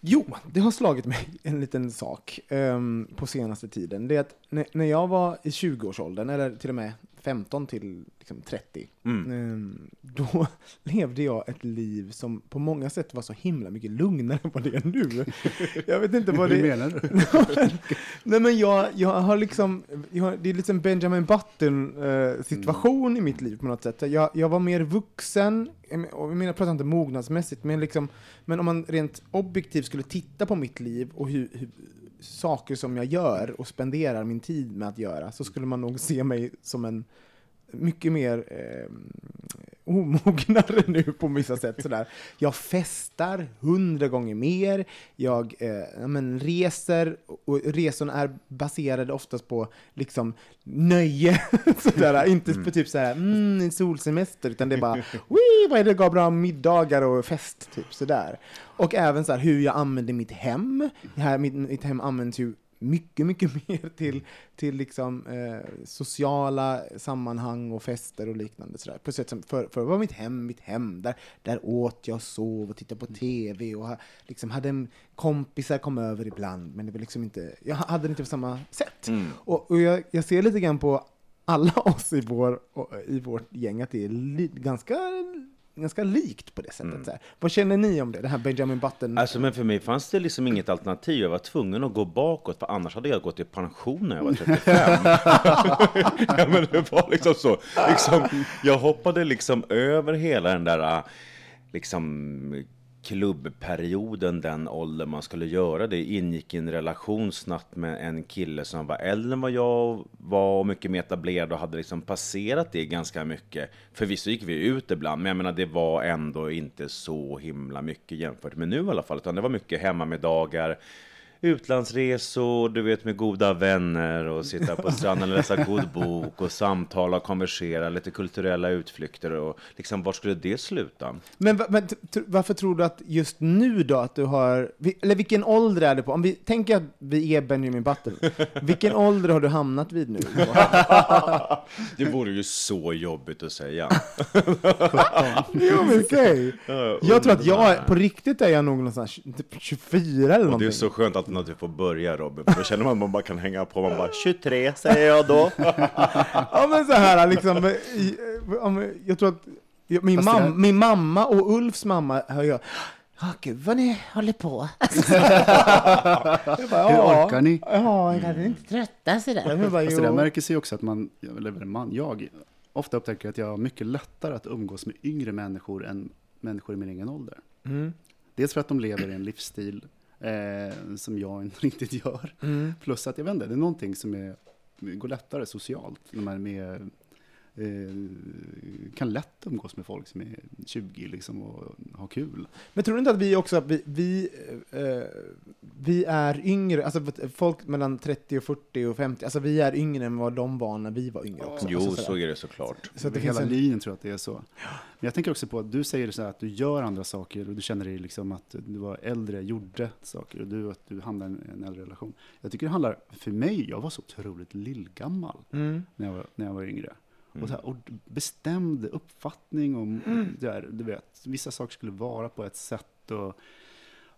Jo, det har slagit mig [laughs] en liten sak um, på senaste tiden. Det är att när, när jag var i 20-årsåldern, eller till och med 15 till liksom 30, ehm, då [laughs] levde jag ett liv som på många sätt var så himla mycket lugnare än vad det är nu. [laughs] Jag vet inte vad det Hur menar du? [laughs] Nej men jag, jag har liksom, jag det är liksom Benjamin Button eh, situation i mitt liv på något sätt. Jag, jag var mer vuxen, och jag menar, jag pratar inte mognadsmässigt, men, liksom, men om man rent objektivt skulle titta på mitt liv och hur, hur, saker som jag gör och spenderar min tid med att göra, så skulle man nog se mig som en mycket mer eh, omognare nu på vissa sätt. Sådär. Jag festar hundra gånger mer, jag eh, men reser, och resorna är baserade oftast på liksom nöje. [laughs] sådär. Inte på typ såhär, mm, en solsemester, utan det är bara, [laughs] Wii, vad är det, gav bra middagar och fest, typ sådär. Och även så här, hur jag använder mitt hem. Här, mitt, mitt hem används ju mycket, mycket [laughs] mer till, till liksom, eh, sociala sammanhang och fester och liknande. Sådär. På sätt som för, för var mitt hem mitt hem. Där, där åt jag och sov och tittade på TV och ha, liksom hade en, kompisar kom över ibland, men det var liksom inte, jag hade det inte på samma sätt. Och, och jag, jag ser lite grann på alla oss i, vår, i vårt gäng att det är li, ganska ganska likt på det sättet. Så här. Vad känner ni om det? Det här Benjamin Button? Alltså, men för mig fanns det liksom inget alternativ. Jag var tvungen att gå bakåt, för annars hade jag gått i pension när jag var 35. [laughs] ja, men det var liksom så. Liksom, jag hoppade liksom över hela den där liksom klubbperioden, den ålder man skulle göra det, ingick i en relation snabbt med en kille som var äldre än vad jag var och mycket mer etablerad och hade liksom passerat det ganska mycket. Förvisso gick vi ut ibland, men jag menar det var ändå inte så himla mycket jämfört med nu i alla fall, utan det var mycket hemmamiddagar, utlandsresor, du vet med goda vänner och sitta på stranden och läsa god bok och samtala och konversera, lite kulturella utflykter och liksom vart skulle det sluta? Men, men varför tror du att just nu då att du har, eller vilken ålder är det på? Om vi tänker att vi är Benjamin Button, vilken ålder har du hamnat vid nu? [laughs] Det vore ju så jobbigt att säga. [laughs] jo men säg! Jag tror att jag, på riktigt är jag nog någonstans typ 24 eller Och det är någonting. så skönt att när du får börja Robin, för då känner man att man bara kan hänga på, man bara 23 säger jag då. [laughs] Ja men så här liksom, jag tror att min, mam, min mamma och Ulfs mamma hör jag, Ja, gud vad ni håller på. bara, Hur ja, orkar ni? Ja, jag kan inte trötta sig där. Jag bara, Alltså det märker sig också att man, eller man, jag, ofta upptäcker att jag har mycket lättare att umgås med yngre människor än människor i min egen ålder. Mm. Dels för att de lever i en livsstil eh, som jag [laughs] inte riktigt gör. Mm. Plus att jag vet inte, det är någonting som är, går lättare socialt när man är med kan lätt umgås med folk som är 20 liksom, och har kul. Men tror du inte att vi också, vi, vi, eh, vi är yngre, alltså folk mellan 30 och 40 och 50, alltså vi är yngre än vad de var när vi var yngre också. Jo, alltså, så är det såklart. Så att Över det hela en, linjen tror jag att det är så. Men jag tänker också på att du säger så här att du gör andra saker och du känner dig liksom att du var äldre, gjorde saker och du att du hamnar i en, en äldre relation. Jag tycker det handlar, för mig, jag var så otroligt lillgammal mm. när jag var, när jag var yngre. Mm. Och, så här, och bestämd uppfattning om, där, du vet, vissa saker skulle vara på ett sätt och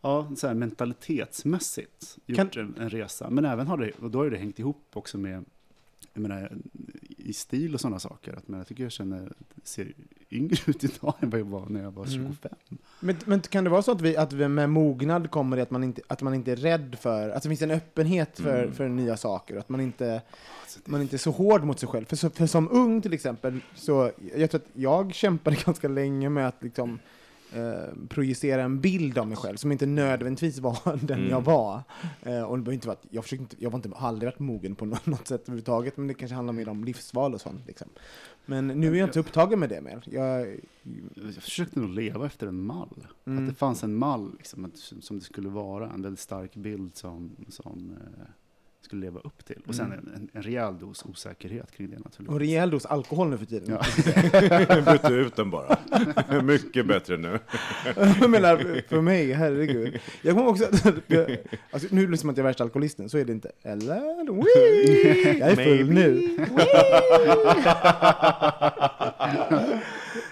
ja, så här mentalitetsmässigt gjort en, en resa. Men även har det, och då har det hängt ihop också med, jag menar, i stil och sådana saker. Att, men jag tycker jag känner, ser yngre [laughs] ut idag än vad jag var när jag var 25. Men, men kan det vara så att, vi, att vi med mognad kommer det att man inte, att man inte är rädd för, att det finns en öppenhet för, för nya saker, att man inte, man inte är så hård mot sig själv. För, så, för som ung till exempel, så jag tror att jag kämpade [laughs] ganska länge med att liksom, eh, projicera en bild av mig själv som inte nödvändigtvis var [laughs] den Mm. jag var. Eh, och det inte vara jag, försökte inte, jag var inte, har aldrig varit mogen på något, [laughs] något sätt överhuvudtaget, men det kanske handlar mer om livsval och sånt. Liksom. Men nu är jag inte upptagen med det mer. Jag, Jag försökte nog leva efter en mall. Mm. Att det fanns en mall liksom, att, som det skulle vara, en väldigt stark bild som, som eh, skulle leva upp till. Och sen Mm. en, en, en rejäl dos osäkerhet kring det och naturligtvis. rejäl dos alkohol nu för tiden. Ja. [laughs] Bytte ut den bara. [laughs] Mycket bättre nu. [laughs] jag menar, för mig, herregud. Jag kommer också alltså, nu är det som att jag är värsta alkoholisten, så är det inte. Eller? Wee! Jag är full nu.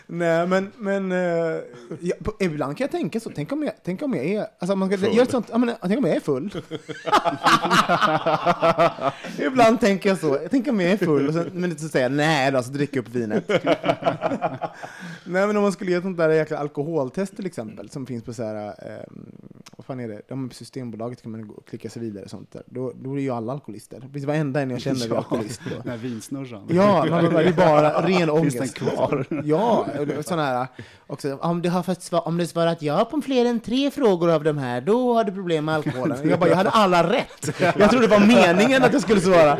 Nej, men, men uh, ja, på, ibland kan jag tänka så. Tänk om jag, tänk om jag är... Alltså, man ska ett sånt, ja, men, tänk om jag är full. [laughs] ibland tänker jag så. Tänk om jag är full, och sen, men så säger jag nej då, så dricker jag upp vinet. [laughs] Nej men om man skulle göra sånt där jäkla alkoholtest till exempel, som finns på så här, eh, vad fan är det, de Systembolaget kan man gå och klicka sig vidare och sånt där. Då, då är ju alla alkoholister. Det finns varenda en jag känner [laughs] är alkoholist. Då. Den här vinsnurran. Ja, man, det är bara ren Finns ångest. den kvar? Ja, sådana här också, om du har fått svar, om du svarat ja på fler än tre frågor av de här, då har du problem med alkoholen. Jag bara, jag hade alla rätt. Jag trodde det var meningen att jag skulle svara.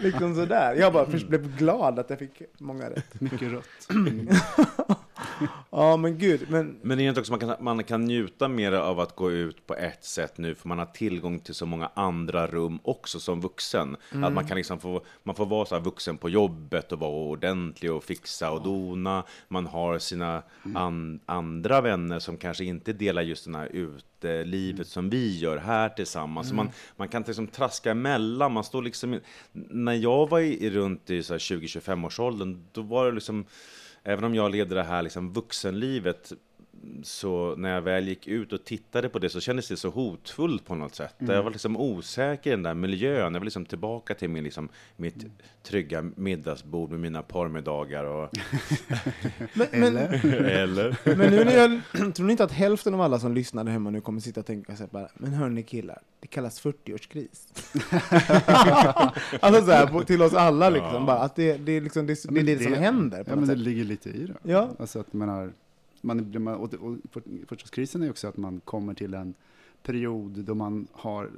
liksom sådär. Jag bara blev glad att jag fick många rätt. Mycket rött. [clears throat] [laughs] Ja, men gud. Men, Men det är inte också man kan, man kan njuta mer av att gå ut på ett sätt nu, för man har tillgång till så många andra rum också som vuxen. Att man kan liksom få, man får vara så här vuxen på jobbet och vara ordentlig och fixa och dona. Man har sina an, andra vänner som kanske inte delar just den här utelivet som vi gör här tillsammans. Så man, man kan liksom traska emellan. Man står liksom, när jag var i, runt i så här 20-25 års åldern, då var det liksom Även om jag leder det här liksom vuxenlivet så när jag väl gick ut och tittade på det så kändes det så hotfullt på något sätt. Jag var liksom osäker i den där miljön. Jag var liksom tillbaka till min, liksom, mitt trygga middagsbord med mina porrmiddagar och... [laughs] men, men, Eller? [laughs] men nu när jag, [clears throat] tror ni inte att hälften av alla som lyssnar hemma nu kommer sitta och tänka sig bara, men hörni killar, det kallas 40-årskris. [laughs] alltså så här, på- till oss alla liksom, bara att det, det, är liksom, det, det är det, som händer på Ja, något men det sätt. ligger lite i det. Ja. Alltså att man har, man, och, och är också att man kommer till en period då man har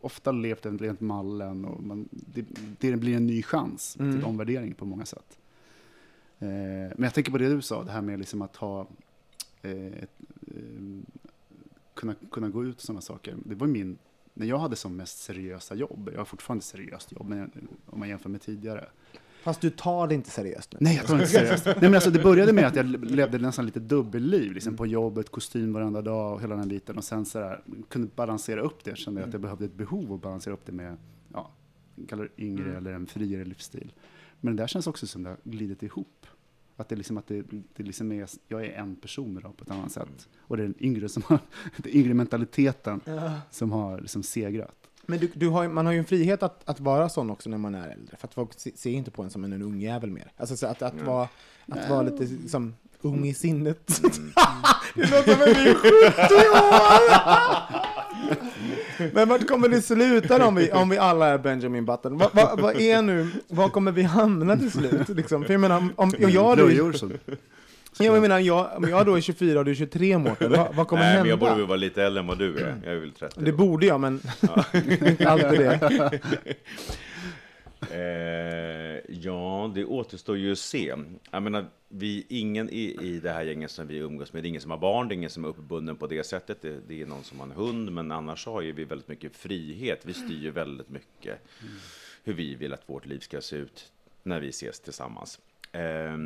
ofta levt enligt mallen och man, det, det blir en ny chans Mm. till omvärdering på många sätt. Eh, men jag tänker på det du sa, det här med liksom att ha eh, ett, eh, kunna, kunna gå ut och sådana saker. Det var min, när jag hade som mest seriösa jobb, jag har fortfarande seriöst jobb, men om man jämför med tidigare, Fast du tar det inte seriöst nu. Nej, jag tar det inte seriöst. Nej, men alltså, det började med att jag levde nästan lite dubbelliv, liksom på jobbet, kostym varenda dag och hela den biten. Och sen så där, kunde balansera upp det, kände jag att jag behövde ett behov att balansera upp det med, ja, kallar det yngre eller en friare livsstil. Men det där känns också som det har glidit ihop. Att det liksom, att det, det liksom är, jag är en person idag på ett annat sätt. Och det är den yngre, som har, [laughs] den yngre mentaliteten som har liksom segrat. Men du, du har, man har ju en frihet att, att vara sån också när man är äldre, för att folk se- ser inte på en som en, en ung jävel mer. Alltså så att, att, vara, att vara lite som ung i sinnet. [laughs] det låter som att vi är 70 år! Men vart kommer det sluta om vi, om vi alla är Benjamin Button? Vad va, vad är nu, var kommer vi hamna till slut? Liksom? För jag menar, om, om jag, jag, Så. jag menar, jag, om jag då är 24 och du är 23 Mårten, vad, vad kommer Nej, men hända? jag borde väl vara lite äldre än vad du är. Jag är väl 30. Det borde jag, men [laughs] inte alltid det. [laughs] Eh, Ja, det återstår ju att se. Jag menar, vi, ingen i, i det här gänget som vi umgås med, det är ingen som har barn, det är ingen som är uppbunden på det sättet. Det, det är någon som har en hund, men annars har ju vi väldigt mycket frihet. Vi styr ju väldigt mycket hur vi vill att vårt liv ska se ut när vi ses tillsammans. Eh,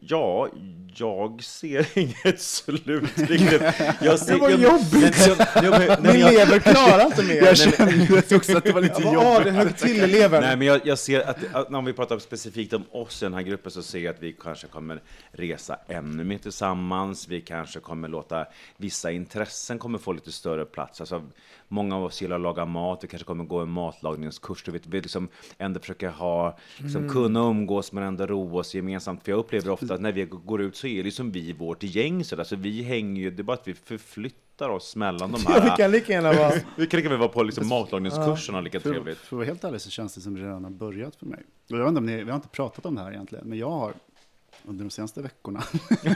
ja, jag ser [laughs] inget slut riktigt. Jag ser, Det var jag- jobbigt. Jag- jag- men Min jag- lever klarar inte mer. [laughs] Jag kände också att det var lite Jag jobbigt. det högg till i levern. Nej, men jag, jag ser att, att när vi pratar specifikt om oss i den här gruppen så ser jag att vi kanske kommer resa ännu mer tillsammans. Vi kanske kommer låta vissa intressen kommer få lite större plats. Alltså, många av oss gillar att laga mat. Vi kanske kommer gå en matlagningskurs. Vi liksom ändå försöker ha, liksom, kunna umgås men ändå roa oss gemensamt. För jag upplever ofta att när vi går ut så är det som vi vårt gäng. Så där. Så vi hänger ju, det är bara att vi förflyttar oss mellan de [laughs] Ja, vi här. kan lika gärna vara... [laughs] Vi kan lika väl vara på liksom matlagningskursen och lika För, trevligt. för att vara helt ärlig så känns det som det redan har börjat för mig. Och jag vet inte om ni, vi har inte pratat om det här egentligen, men jag har under de senaste veckorna, [laughs]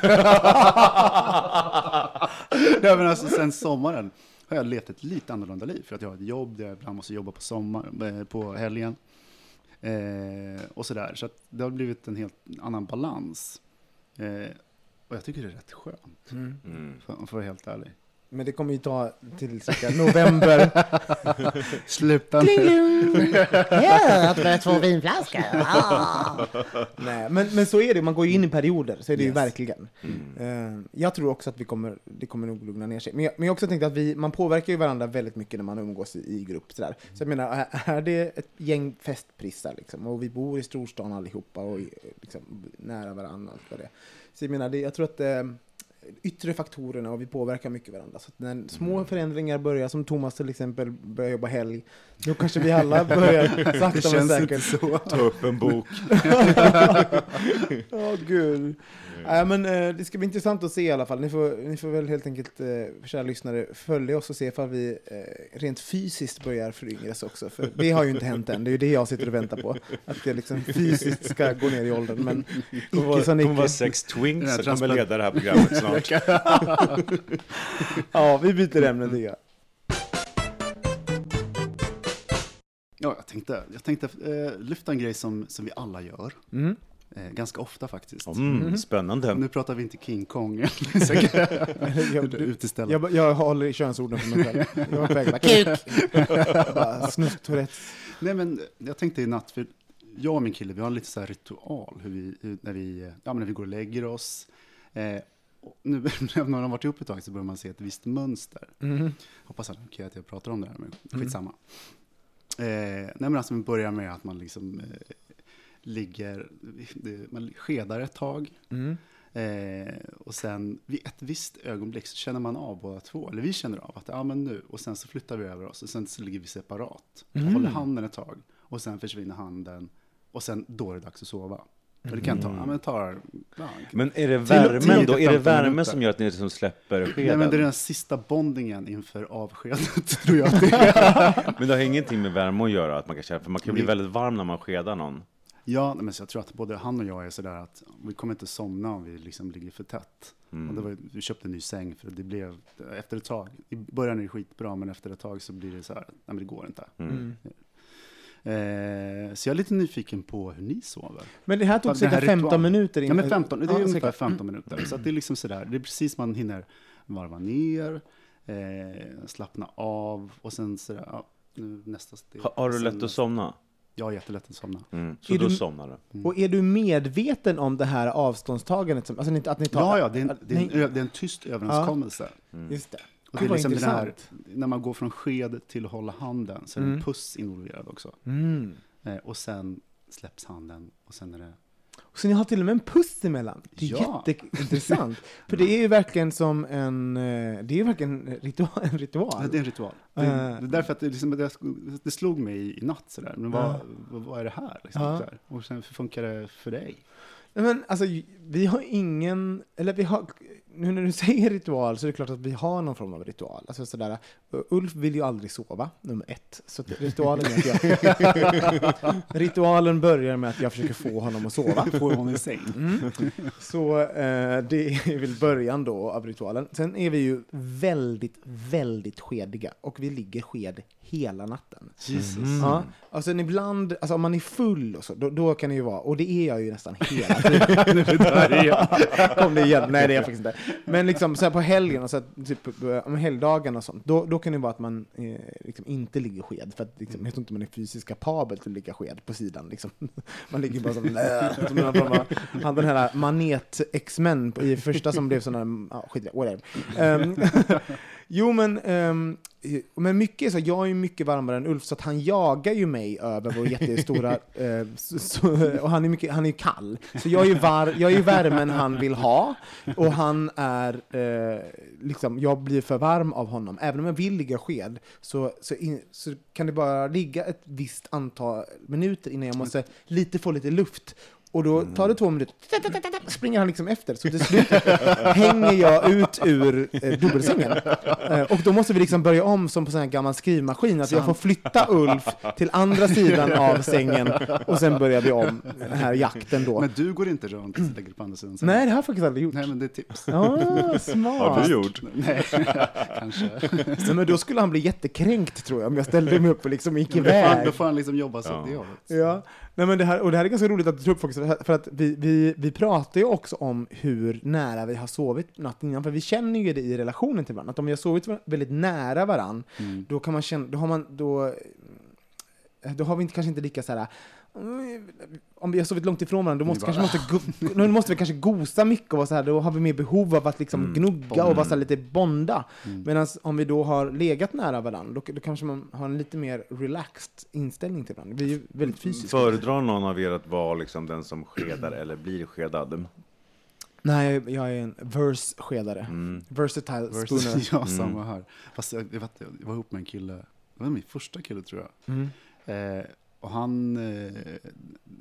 ja, men alltså sen sommaren, har jag levt ett lite annorlunda liv. För att jag har ett jobb där jag ibland måste jobba på, sommar, eh, på helgen. Eh, och sådär. Så att det har blivit en helt annan balans. Eh, och jag tycker det är rätt skönt, Mm. för, för att vara helt ärlig. Men det kommer ju ta till cirka november. [laughs] Sluta Ja, att med två vinflaskor. Ah. [laughs] Nej, men, men så är det, man går ju in i perioder, så är det ju Yes. verkligen. Eh, jag tror också att vi kommer, det kommer nog lugna ner sig. Men jag, men jag också tänkt att vi, man påverkar ju varandra väldigt mycket när man umgås i, i grupp. Sådär. Så jag menar, är- är det ett gäng festprissar liksom, och vi bor i storstan allihopa och i- liksom, nära varandra. och Allt vad det. Så jag menar, det, jag tror att eh, yttre faktorerna och vi påverkar mycket varandra. Så att när små förändringar börjar, som Thomas till exempel börjar jobba helg, då [laughs] kanske vi alla börjar sakta men känns säkert. inte så. Ta upp en bok. [laughs] Åh gud. Nej, men, eh, det ska bli intressant att se i alla fall. Ni får, ni får väl helt enkelt, eh, kära lyssnare, följa oss och se ifall vi eh, rent fysiskt börjar föryngras också. För det har ju inte hänt än. Det är ju det jag sitter och väntar på. Att det liksom fysiskt ska gå ner i åldern. Men Det icke som kommer vara icke. sex twinks som kommer leda det här programmet snart. [laughs] Ja, vi byter ämne tycker jag. Ja, jag tänkte, jag tänkte eh, lyfta en grej som, som vi alla gör. Mm. Eh, ganska ofta faktiskt. Mm, spännande. Nu pratar vi inte King Kong, [laughs] [laughs] uteställare. jag, jag håller könsorden för mig själv. Jag var på väg. Kuk. Bara Snusk Tourettes. Nej, men jag tänkte i natt, för jag och min kille, vi har en lite så här ritual hur vi, hur, när, vi, ja, när vi går och lägger oss. Eh, nu [laughs] när man har varit ihop ett tag så börjar man se ett visst mönster. Mm. Hoppas att det är okej att jag pratar om det här, men skitsamma. Eh, nej, men alltså man börjar med att man liksom eh, ligger, man skedar ett tag. Mm. Eh, och sen vid ett visst ögonblick så känner man av båda två, eller vi känner av att ja men nu, och sen så flyttar vi över oss och sen så ligger vi separat. Och håller handen ett tag och sen försvinner handen och sen då är det dags att sova. Och det kan ta, ja men tar, ja, Men är det värmen då? Är det 15 värmen minuter. som gör att ni liksom släpper Nej, skeden? men det är den sista bondingen inför avskedet, [laughs] tror jag det. [laughs] Men det har ingenting med värme att göra, att man kan känna, för man kan bli Vi- väldigt varm när man skedar någon. Ja, men så jag tror att både han och jag är sådär att vi kommer inte somna om vi liksom ligger för tätt. Och det var, vi köpte en ny säng för det blev, efter ett tag, i början är det skitbra, men efter ett tag så blir det så här, nej men det går inte. Mm. Eh, så jag är lite nyfiken på hur ni sover. Men det här tog cirka här 15 ritualen. minuter. Ja, men 15, det är Ja, ungefär cirka. 15 minuter. Så att det är liksom sådär, det är precis man hinner varva ner, eh, slappna av och sen sådär, ja, nästa steg. Har, har du lätt att somna? Jag har jättelätt att somna. Mm. Så Är då du- somnar du? Och är du medveten om det här avståndstagandet? Som, alltså att ni tar, Ja, ja, det är en, det är en, det är en tyst överenskommelse. Just det. Och det är liksom den här, intressant. när man går från sked till hålla handen så är det Mm. en puss involverad också. Mm. Eh, och sen släpps handen och sen är det... Så ni har till och med en puss emellan? Det är Ja. jätteintressant. [laughs] För det är ju verkligen som en, eh, det är ju verkligen en ritual. En ritual. Ja, det är en ritual. Det, Eh. det är därför att det, liksom, det, slog mig i, i natt sådär. Men vad, Ja. vad, vad är det här? Liksom, Ja. sådär. Och sen hur funkar det för dig? Men alltså, vi har ingen, eller vi har, nu när du [laughs] säger ritual så är det klart att vi har någon form av ritual. Alltså sådär, uh, Ulf vill ju aldrig sova, nummer ett. Så ritualen jag... [laughs] ritualen börjar med att jag försöker få honom att sova. Får honom i säng. Mm. Så eh, det är väl början då av ritualen. Sen är vi ju väldigt, väldigt skediga och vi ligger sked hela natten. Jesus. Ja, och sen ibland, alltså om man är full och så, då, då kan det ju vara, och det är jag ju nästan hela tiden. [laughs] Kom det igen? Nej, det är jag faktiskt inte. Men liksom så här på helgen, så här, typ om helgdagarna och sånt, då, då kan det vara att man eh, liksom inte ligger sked, för att liksom, jag tror inte man är fysiskt kapabel till att ligga sked på sidan. Liksom. [laughs] Man ligger bara som, som någon form av, han den här Manet X-Men i första som blev sån här, ja skit i det, whatever. Um, [laughs] Jo, men, ehm, men mycket är så, jag är ju mycket varmare än Ulf, så att han jagar ju mig över vår jättestora... [laughs] eh, så, så, och han är, mycket, han är ju kall. Så jag är ju, var, jag är ju värmen han vill ha, och han är... Eh, liksom, jag blir för varm av honom. Även om jag vill ligga sked, så, så, in, så kan det bara ligga ett visst antal minuter innan jag måste lite få lite luft. Och då tar det två minuter, springer han liksom efter. Så till slut hänger jag ut ur eh, dubbelsängen. Eh, och då måste vi liksom börja om som på sån här gammal skrivmaskin, att jag får flytta Ulf till andra sidan av sängen och sen börjar vi om den här jakten då. Men du går inte runt och lägger på andra sidan sängen? Nej, det har jag faktiskt aldrig gjort. Nej, men det är tips. Ah, smart. Har du gjort? Nej, [laughs] kanske. Nej, men då skulle han bli jättekränkt tror jag, om jag ställde mig upp och liksom gick Då får, han, iväg. då får han liksom jobba så Ja. det hållet. Ja, Nej, men det, här, och det här är ganska roligt att du tar upp faktiskt, för att vi, vi, vi pratar ju också om hur nära vi har sovit natten innan, för vi känner ju det i relationen till varandra, att om vi har sovit väldigt nära varandra, Mm. då kan man känna, då har man, då, då har vi inte, kanske inte lika så här. "Mm, Om vi har sovit långt ifrån varandra, då måste, bara, kanske måste, go, [laughs] då måste vi kanske gosa mycket och vara så här, då har vi mer behov av att liksom gnugga och vara så här lite bonda. Mm. Medan om vi då har legat nära varandra, då, då kanske man har en lite mer relaxed inställning till varandra. Vi är ju väldigt fysiska. Föredrar någon av er att vara liksom den som skedar eller blir skedad? Nej, jag, är en verse-skedare. Mm. Versatile spooner. [laughs] Ja, samma här. Fast jag, jag, vet, jag var ihop med en kille, det var min första kille tror jag. Mm. Eh, och han, eh,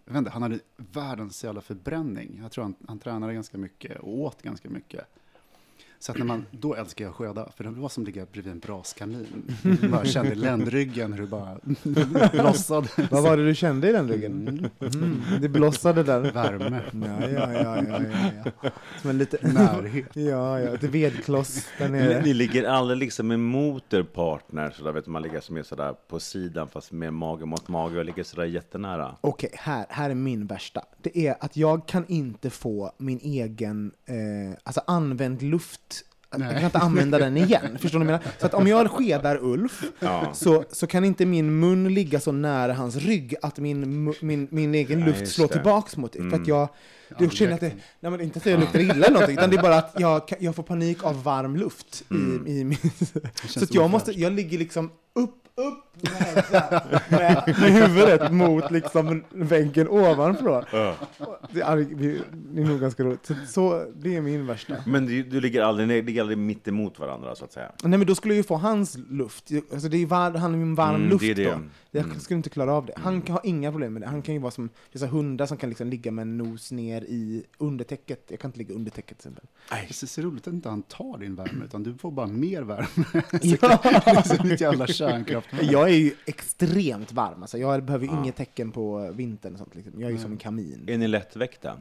vet inte, han hade världens jävla förbränning. Jag tror han, han tränade ganska mycket och åt ganska mycket. Så att när man, då älskar jag att skeda, för det var som att ligga bredvid en braskamin. Jag bara kände ländryggen hur det bara [laughs] blossade. Vad var det du kände i den ryggen? Mm, det blossade där. Värme, Ja, ja, ja, ja, ja, ja. Som en liten... närhet. Ja, ja, ett vedkloss där Ni, nere. ni ligger aldrig liksom emot er partner, så där vet man ligger som är sådär på sidan fast med mage mot mage och ligger sådär jättenära. Okej, här, här är min värsta. Det är att jag kan inte få min egen, eh, alltså använd luft, jag Nej. kan inte använda den igen. [laughs] Förstår du vad jag menar? Så att om jag skedar Ulf, Ja. så, så kan inte min mun ligga så nära hans rygg att min, min, min egen Nej, luft slår det. tillbaks mot det. För att Mm. jag, då känner jag att det, nej men inte att jag luktar illa eller någonting, utan det är bara att jag, jag får panik av varm luft Mm. i, i min... Så att jag måste, jag ligger liksom upp, upp med, så här, med, [laughs] med huvudet mot liksom väggen ovanför. Det är, det är nog ganska roligt. Så, så det är min värsta. Men du, du ligger aldrig, ni ligger aldrig mitt emot varandra så att säga. Nej men då skulle jag ju få hans luft. Alltså det är var, han är ju en varm Mm, luft det är det. då. Jag skulle inte klara av det. Han kan, har inga problem med det. Han kan ju vara som dessa hundar som kan liksom ligga med en nos ner i undertäcket. Jag kan inte ligga under täcket till exempel. Det är så roligt att inte han tar din värme, utan du får bara mer värme. [laughs] Ja. [laughs] Det är som ett jävla kärnkraftverk. Jag är ju extremt varm. Alltså jag behöver inget tecken på vintern. Och sånt, liksom. Jag är ju som en kamin. Är ni lättväckta?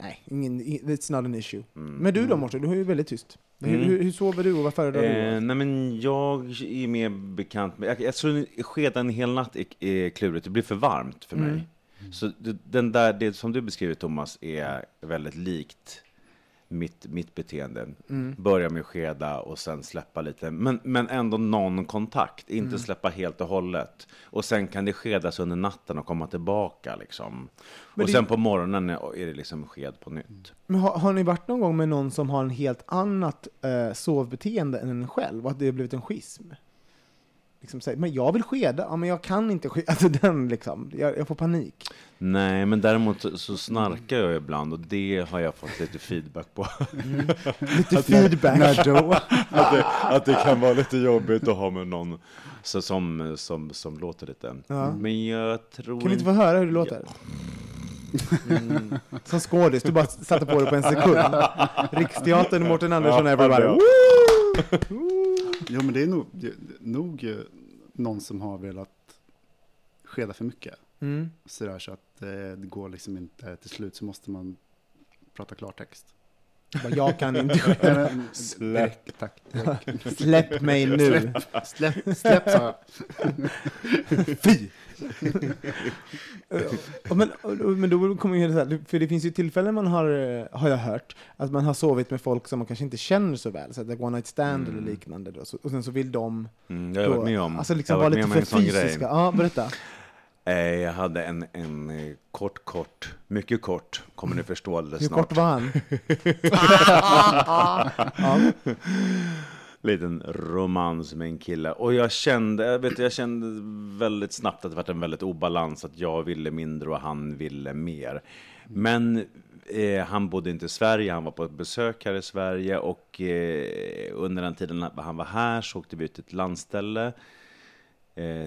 Nej, ingen, it's not an issue. Mm. Men du då Mårten, du är ju väldigt tyst. Hur, Mm. hur, hur sover du och vad föredrar Eh, du? nej men jag är mer bekant med, jag, jag tror skeda en hel natt är, är klurigt, det blir för varmt för mig. Mm. Så det, den där, det som du beskriver Thomas är väldigt likt mitt, mitt beteende. Mm. Börja med att skeda och sen släppa lite, men, men ändå någon kontakt, inte Mm. släppa helt och hållet. Och sen kan det skedas under natten och komma tillbaka liksom. Men och det- sen på morgonen är är det liksom sked på nytt. Men har, har ni varit någon gång med någon som har en helt annat eh, sovbeteende än en själv och att det har blivit en schism? Liksom säger, men jag vill skeda, ja men jag kan inte skeda. Alltså [laughs] den liksom, jag, jag får panik. Nej, men däremot så- snarkar jag ibland och det har jag fått lite feedback på. [laughs] Lite feedback. När då? att, det, att det kan vara lite jobbigt att ha med någon så, som, som, som låter lite. Ja. Men jag tror Kan vi inte få höra hur det låter? Som skådis, du bara satte på det på en sekund. [laughs] Riksteatern, Mårten Andersson, Ja, everybody. Jo, men det är nog, det nog eh, någon som har velat skeda för mycket. Mm. Sådär så att eh, det går liksom inte, till slut så måste man prata klartext. Bara, Jag kan inte [laughs] själv. Släpp. Tack. Släpp mig nu. Släpp, släpp sa jag. Fy! Men, men då kommer ju så här, för det finns ju tillfällen man har, har jag hört, att man har sovit med folk som man kanske inte känner så väl, så att det är one night stand eller liknande då, så, och sen så vill de Mm, har jag då, varit med om. alltså jag liksom har vara varit lite med om för en sån grej. fysiska. Ja, berätta. Eh, Jag hade en, en eh, kort, kort, mycket kort, kommer ni förstå alldeles Hur snart. kort var han? [laughs] liten romans med en kille. Och jag kände, vet, jag kände väldigt snabbt att det var en väldigt obalans, att jag ville mindre och han ville mer. Men eh, han bodde inte i Sverige, han var på ett besök här i Sverige och eh, under den tiden han var här så åkte vi ut till ett landställe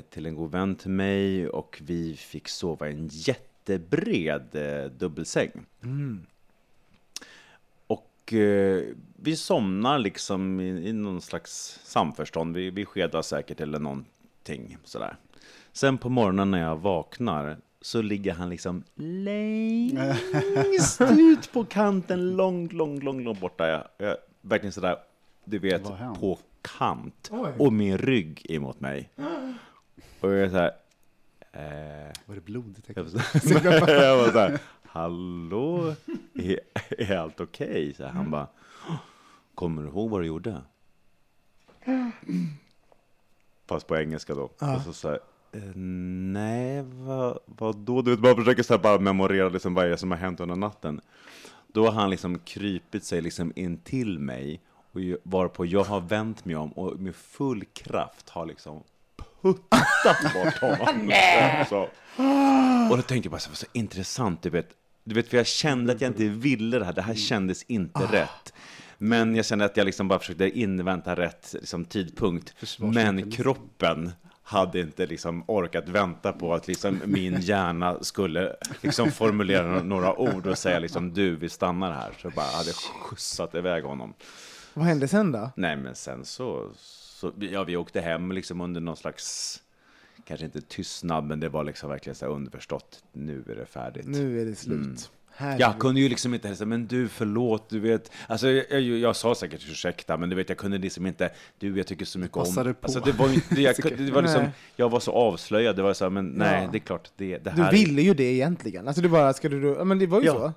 till en god vän till mig och vi fick sova i en jättebred eh, dubbelsäng. Och eh, vi somnar liksom i, i någon slags samförstånd. Vi, vi skedar säkert eller någonting sådär. Sen på morgonen när jag vaknar så ligger han liksom längst [laughs] ut på kanten, långt, långt, långt, långt borta. Jag, jag, verkligen sådär, du vet, på kant. Och min rygg emot mig. Och jag är såhär, eh, Var det blodigt? jag var [laughs] [laughs] jag var så här, hallå, är, är allt okej? Så här, Han bara, kommer du ihåg vad du gjorde? Fast på engelska då. Och så, så här, "Eh, nej, vad, vad då? Du vet, bara försöker så här, bara memorera liksom vad är det som har hänt under natten. Då har han liksom krypit sig liksom in till mig, och varpå jag har vänt mig om och med full kraft har liksom puttat bort honom. [laughs] så. Och då tänkte jag bara så, så intressant, du vet. Du vet, för jag kände att jag inte ville det här. Det här kändes inte rätt. Men jag kände att jag liksom bara försökte invänta rätt liksom, tidpunkt. Men kroppen hade inte liksom orkat vänta på att liksom min hjärna skulle liksom formulera några ord och säga liksom du, vi stannar här. Så jag bara hade skjutsat iväg honom. Vad hände sen då? Nej, men sen så, så ja, vi åkte hem liksom under någon slags, kanske inte tystnad, men det var liksom verkligen så här underförstått, nu är det färdigt. Nu är det slut. Mm. Herregud. Jag kunde ju liksom inte hälsa, men du förlåt, du vet. Alltså jag, jag, jag sa säkert ursäkta, men du vet, jag kunde liksom inte, du jag tycker så mycket om. Passade på. Alltså det var inte, jag, [laughs] det var liksom, jag var så avslöjad, det var så här, men nej, Ja. det är klart, det, det Du här, ville ju det egentligen. Alltså du bara, ska du, ja men det var ju Ja. så.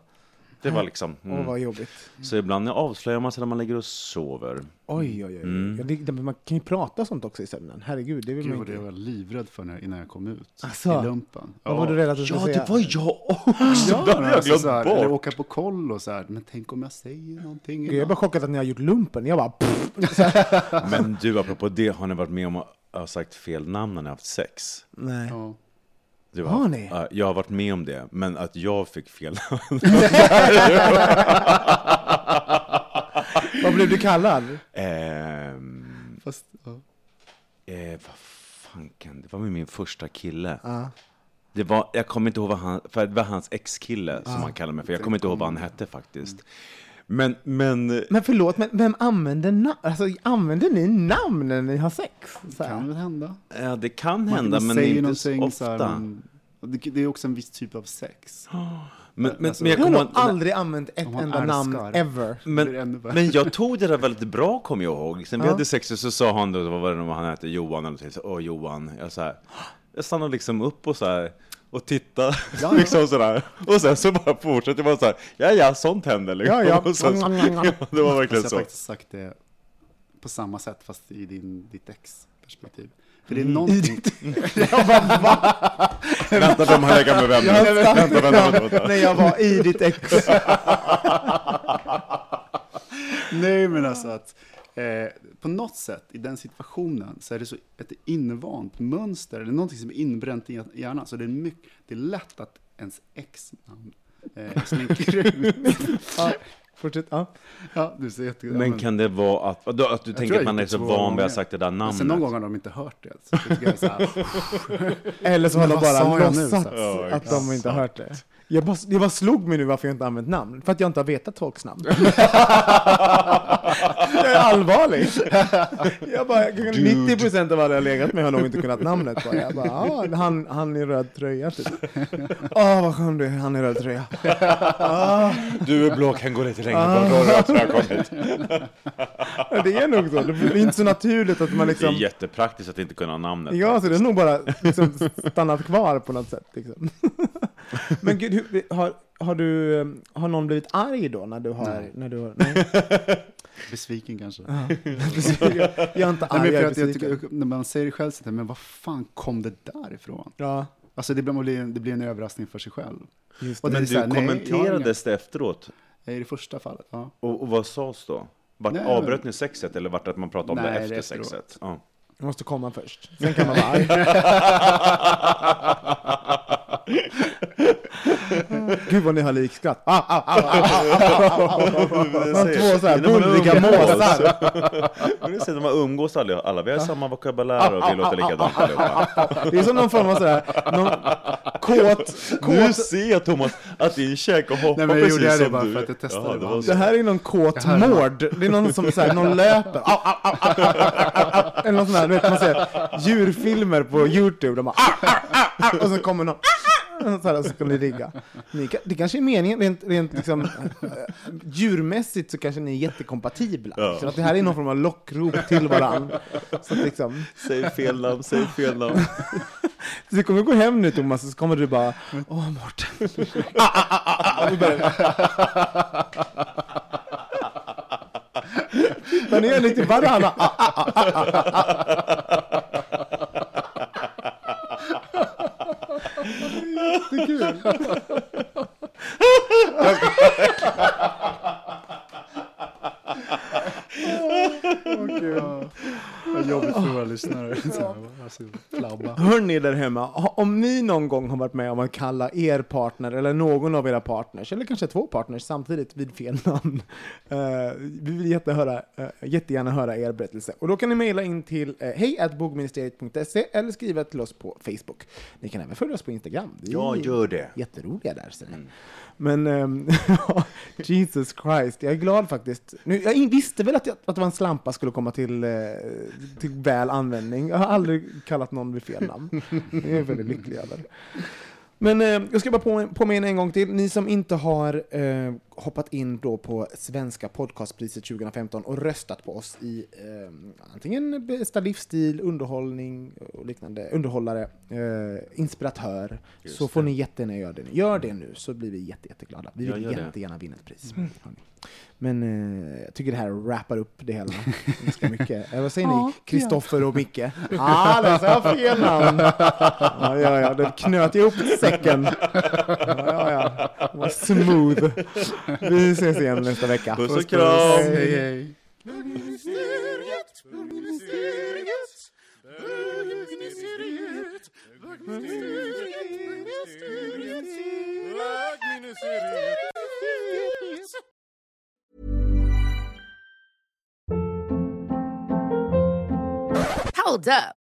Det var liksom, Åh mm. vad jobbigt. Så ibland avslöjar man sig när man ligger och sover. Oj, oj, oj. Mm. Ja, det, man kan ju prata sånt också i sömnen. Herregud, det vill Gud, man inte. var jag livrädd för när, innan jag kom ut Asså? i lumpen. Vad var du rädd att du skulle Ja, säga? det var jag också! Ja, det hade jag alltså glömt så här, Eller bort. åka på koll och så här, men tänk om jag säger någonting. Gud, Jag bara chockad att ni har gjort lumpen. Jag bara... Pff. [laughs] Men du, apropå det, har ni varit med om att ha sagt fel namn när ni har haft sex? Nej. Ja. Du Har ni? Ja, jag har varit med om det, men att jag fick fel namn. [laughs] Vad blev du kallad? Ehm, Fast, ja. eh, vad fanken, det var med min första kille. Ja. Det var, jag kommer inte ihåg vad han, för det var hans ex-kille som han kallade mig för. Jag kommer inte ihåg vad han hette faktiskt. Men, men, Men förlåt, men vem använder namn? Alltså, använder ni namn när ni har sex? Så här. kan väl hända. ja, det kan Man- hända, man men säger inte så ofta. här, men- det, det är också en viss typ av sex. [gasps] men, men, Alltså, men jag Jag har nog aldrig använt ett enda älskar. namn ever. Det Men, men jag tog det där väldigt bra, kommer jag ihåg. Sen vi Ja. hade sex och så sa han, då, vad var det han hette, Johan eller någonting. Så, Åh, Johan. Jag, så här, [gasps] jag stannade liksom upp och så här, och tittade. [laughs] liksom sådär. Och sen så bara fortsatte jag bara så här, ja ja, sånt händer liksom. Ja, ja. [laughs] Sen, så, [laughs] det var verkligen Fast jag så. har faktiskt sagt det på samma sätt, fast i din, ditt ex perspektiv. För det Mm. är någonting... Vänta, de har legat med vem? Jag Vänta, vänta, vänta, vänta. När jag var i ditt ex. Nej, men alltså att eh, på något sätt i den situationen så är det så ett invant mönster, eller någonting som är inbränt i hjärnan. Så det är, mycket, det är lätt att ens ex-namn eh, slinker ut. [laughs] Ja, fortsätt. Ja. ja, du ser jätte... Men kan det vara att, att du Jag tänker att man är så van vid att ha sagt det där namnet? Sen någon gång har de inte hört det. Så det så här, [laughs] Eller så har de bara låtsats? Ja, att de inte har hört det. Jag bara, det bara slog mig nu varför jag inte använt namn. För att jag inte har vetat folks namn. [laughs] jag är allvarlig. Jag bara, 90% av alla jag legat med har nog inte kunnat namnet på. Jag bara, ah, han, han i röd tröja typ. Åh, [laughs] vad skön du är, han i röd tröja. Ah, Du är blå, kan gå lite längre bort. Då har jag kommit. det är nog så. Det blir inte så naturligt att man Det är liksom... jättepraktiskt att inte kunna namnet. Ja, så det är nog bara liksom stannat kvar på något sätt. Liksom. [laughs] Men gud, hur, har, har, du, eh, har någon blivit arg då när du har... Nej. När du har nej. [laughs] Besviken kanske. Precis. jag, jag är inte [laughs] Nej, arg, men jag för är att jag tycker, när man säger det själv, så tänker men vad fan kom det därifrån? Ja, Alltså det blir, det blir en överraskning för sig själv. det. det Men här, du nej, har kommenterades det efteråt. I det första fallet, ja. Och, och vad sades då? Vart Nej, avbröt ni sexet eller vart det att man pratade om Nej, det det efter efteråt. sexet? Ja. Jag måste komma först. Sen kan man vara arg. [laughs] Gud vad ni har likskratt. Ah, ah, ah, ah, ah, ah, ah, ah. Två så här bullriga måsar. Men det är så när man umgås alla, alla. Vi har samma vokabulär och vi låter likadant allihopa. Det är som någon form av sådär, någon kåt, Nu kåt. ser jag Thomas att din käke hoppar Nej, men jag precis gjorde det som bara du. för att jag testade Jaha, det det. Det här är någon kåt mård. Det är någon som så här, någon löper. Eller någon sån här, du vet man ser djurfilmer på Youtube. De bara, och så kommer någon [laughs] så här, så ska ni ligga. Ni, det kanske är meningen, rent, rent liksom, äh, djurmässigt så kanske ni är jättekompatibla. Ja. Så att det här är någon form av lockrop till varandra. Så att liksom, Säg fel namn, säg fel namn. så [laughs] du kommer gå hem nu Thomas och så kommer du bara, åh Mårten. Ah, ah, ah, ah, ah. Börjar- Tittar ner lite varandra. Ah, ah, ah, ah, ah, ah. Jättekul. Vad jobbigt för våra lyssnare. Alltså. Hörni där hemma, om ni någon gång har varit med om att kalla er partner eller någon av era partners, eller kanske två partners samtidigt vid fel namn. eh, vi vill jättehöra, uh, jättegärna höra er berättelse. Och då kan ni mejla in till uh, hejatbogministeriet.se eller skriva till oss på Facebook. Ni kan även följa oss på Instagram. Vi Ja, är gör det. Jätteroliga där. ser ni. Men ehm, [laughs] Jesus Christ, jag är glad faktiskt. Nu, jag visste väl att, jag, att det var en slampa skulle komma till, eh, till väl användning. Jag har aldrig kallat någon vid fel namn. Det är jag väldigt lycklig över. Men eh, jag ska bara på, påminna en gång till. Ni som inte har eh, hoppat in då på Svenska podcastpriset 2015 och röstat på oss i eh, antingen bästa livsstil, underhållning och liknande, underhållare, eh, inspiratör, Just så får det. ni jättegärna göra det. Gör det nu så blir vi jätte, jätteglada. Vi Ja, vill det. jättegärna vinna ett pris. Hörni. Men eh, jag tycker det här wrappar upp det hela [laughs] ganska mycket. Eh, vad säger ni? Kristoffer och Micke? Ah, där sa jag fel namn! Ja, ja, ja, det knöt ihop säcken. Ja, [laughs] var smooth. Vi ses igen nästa vecka. Puss och kram. Hej, hej. Hold up.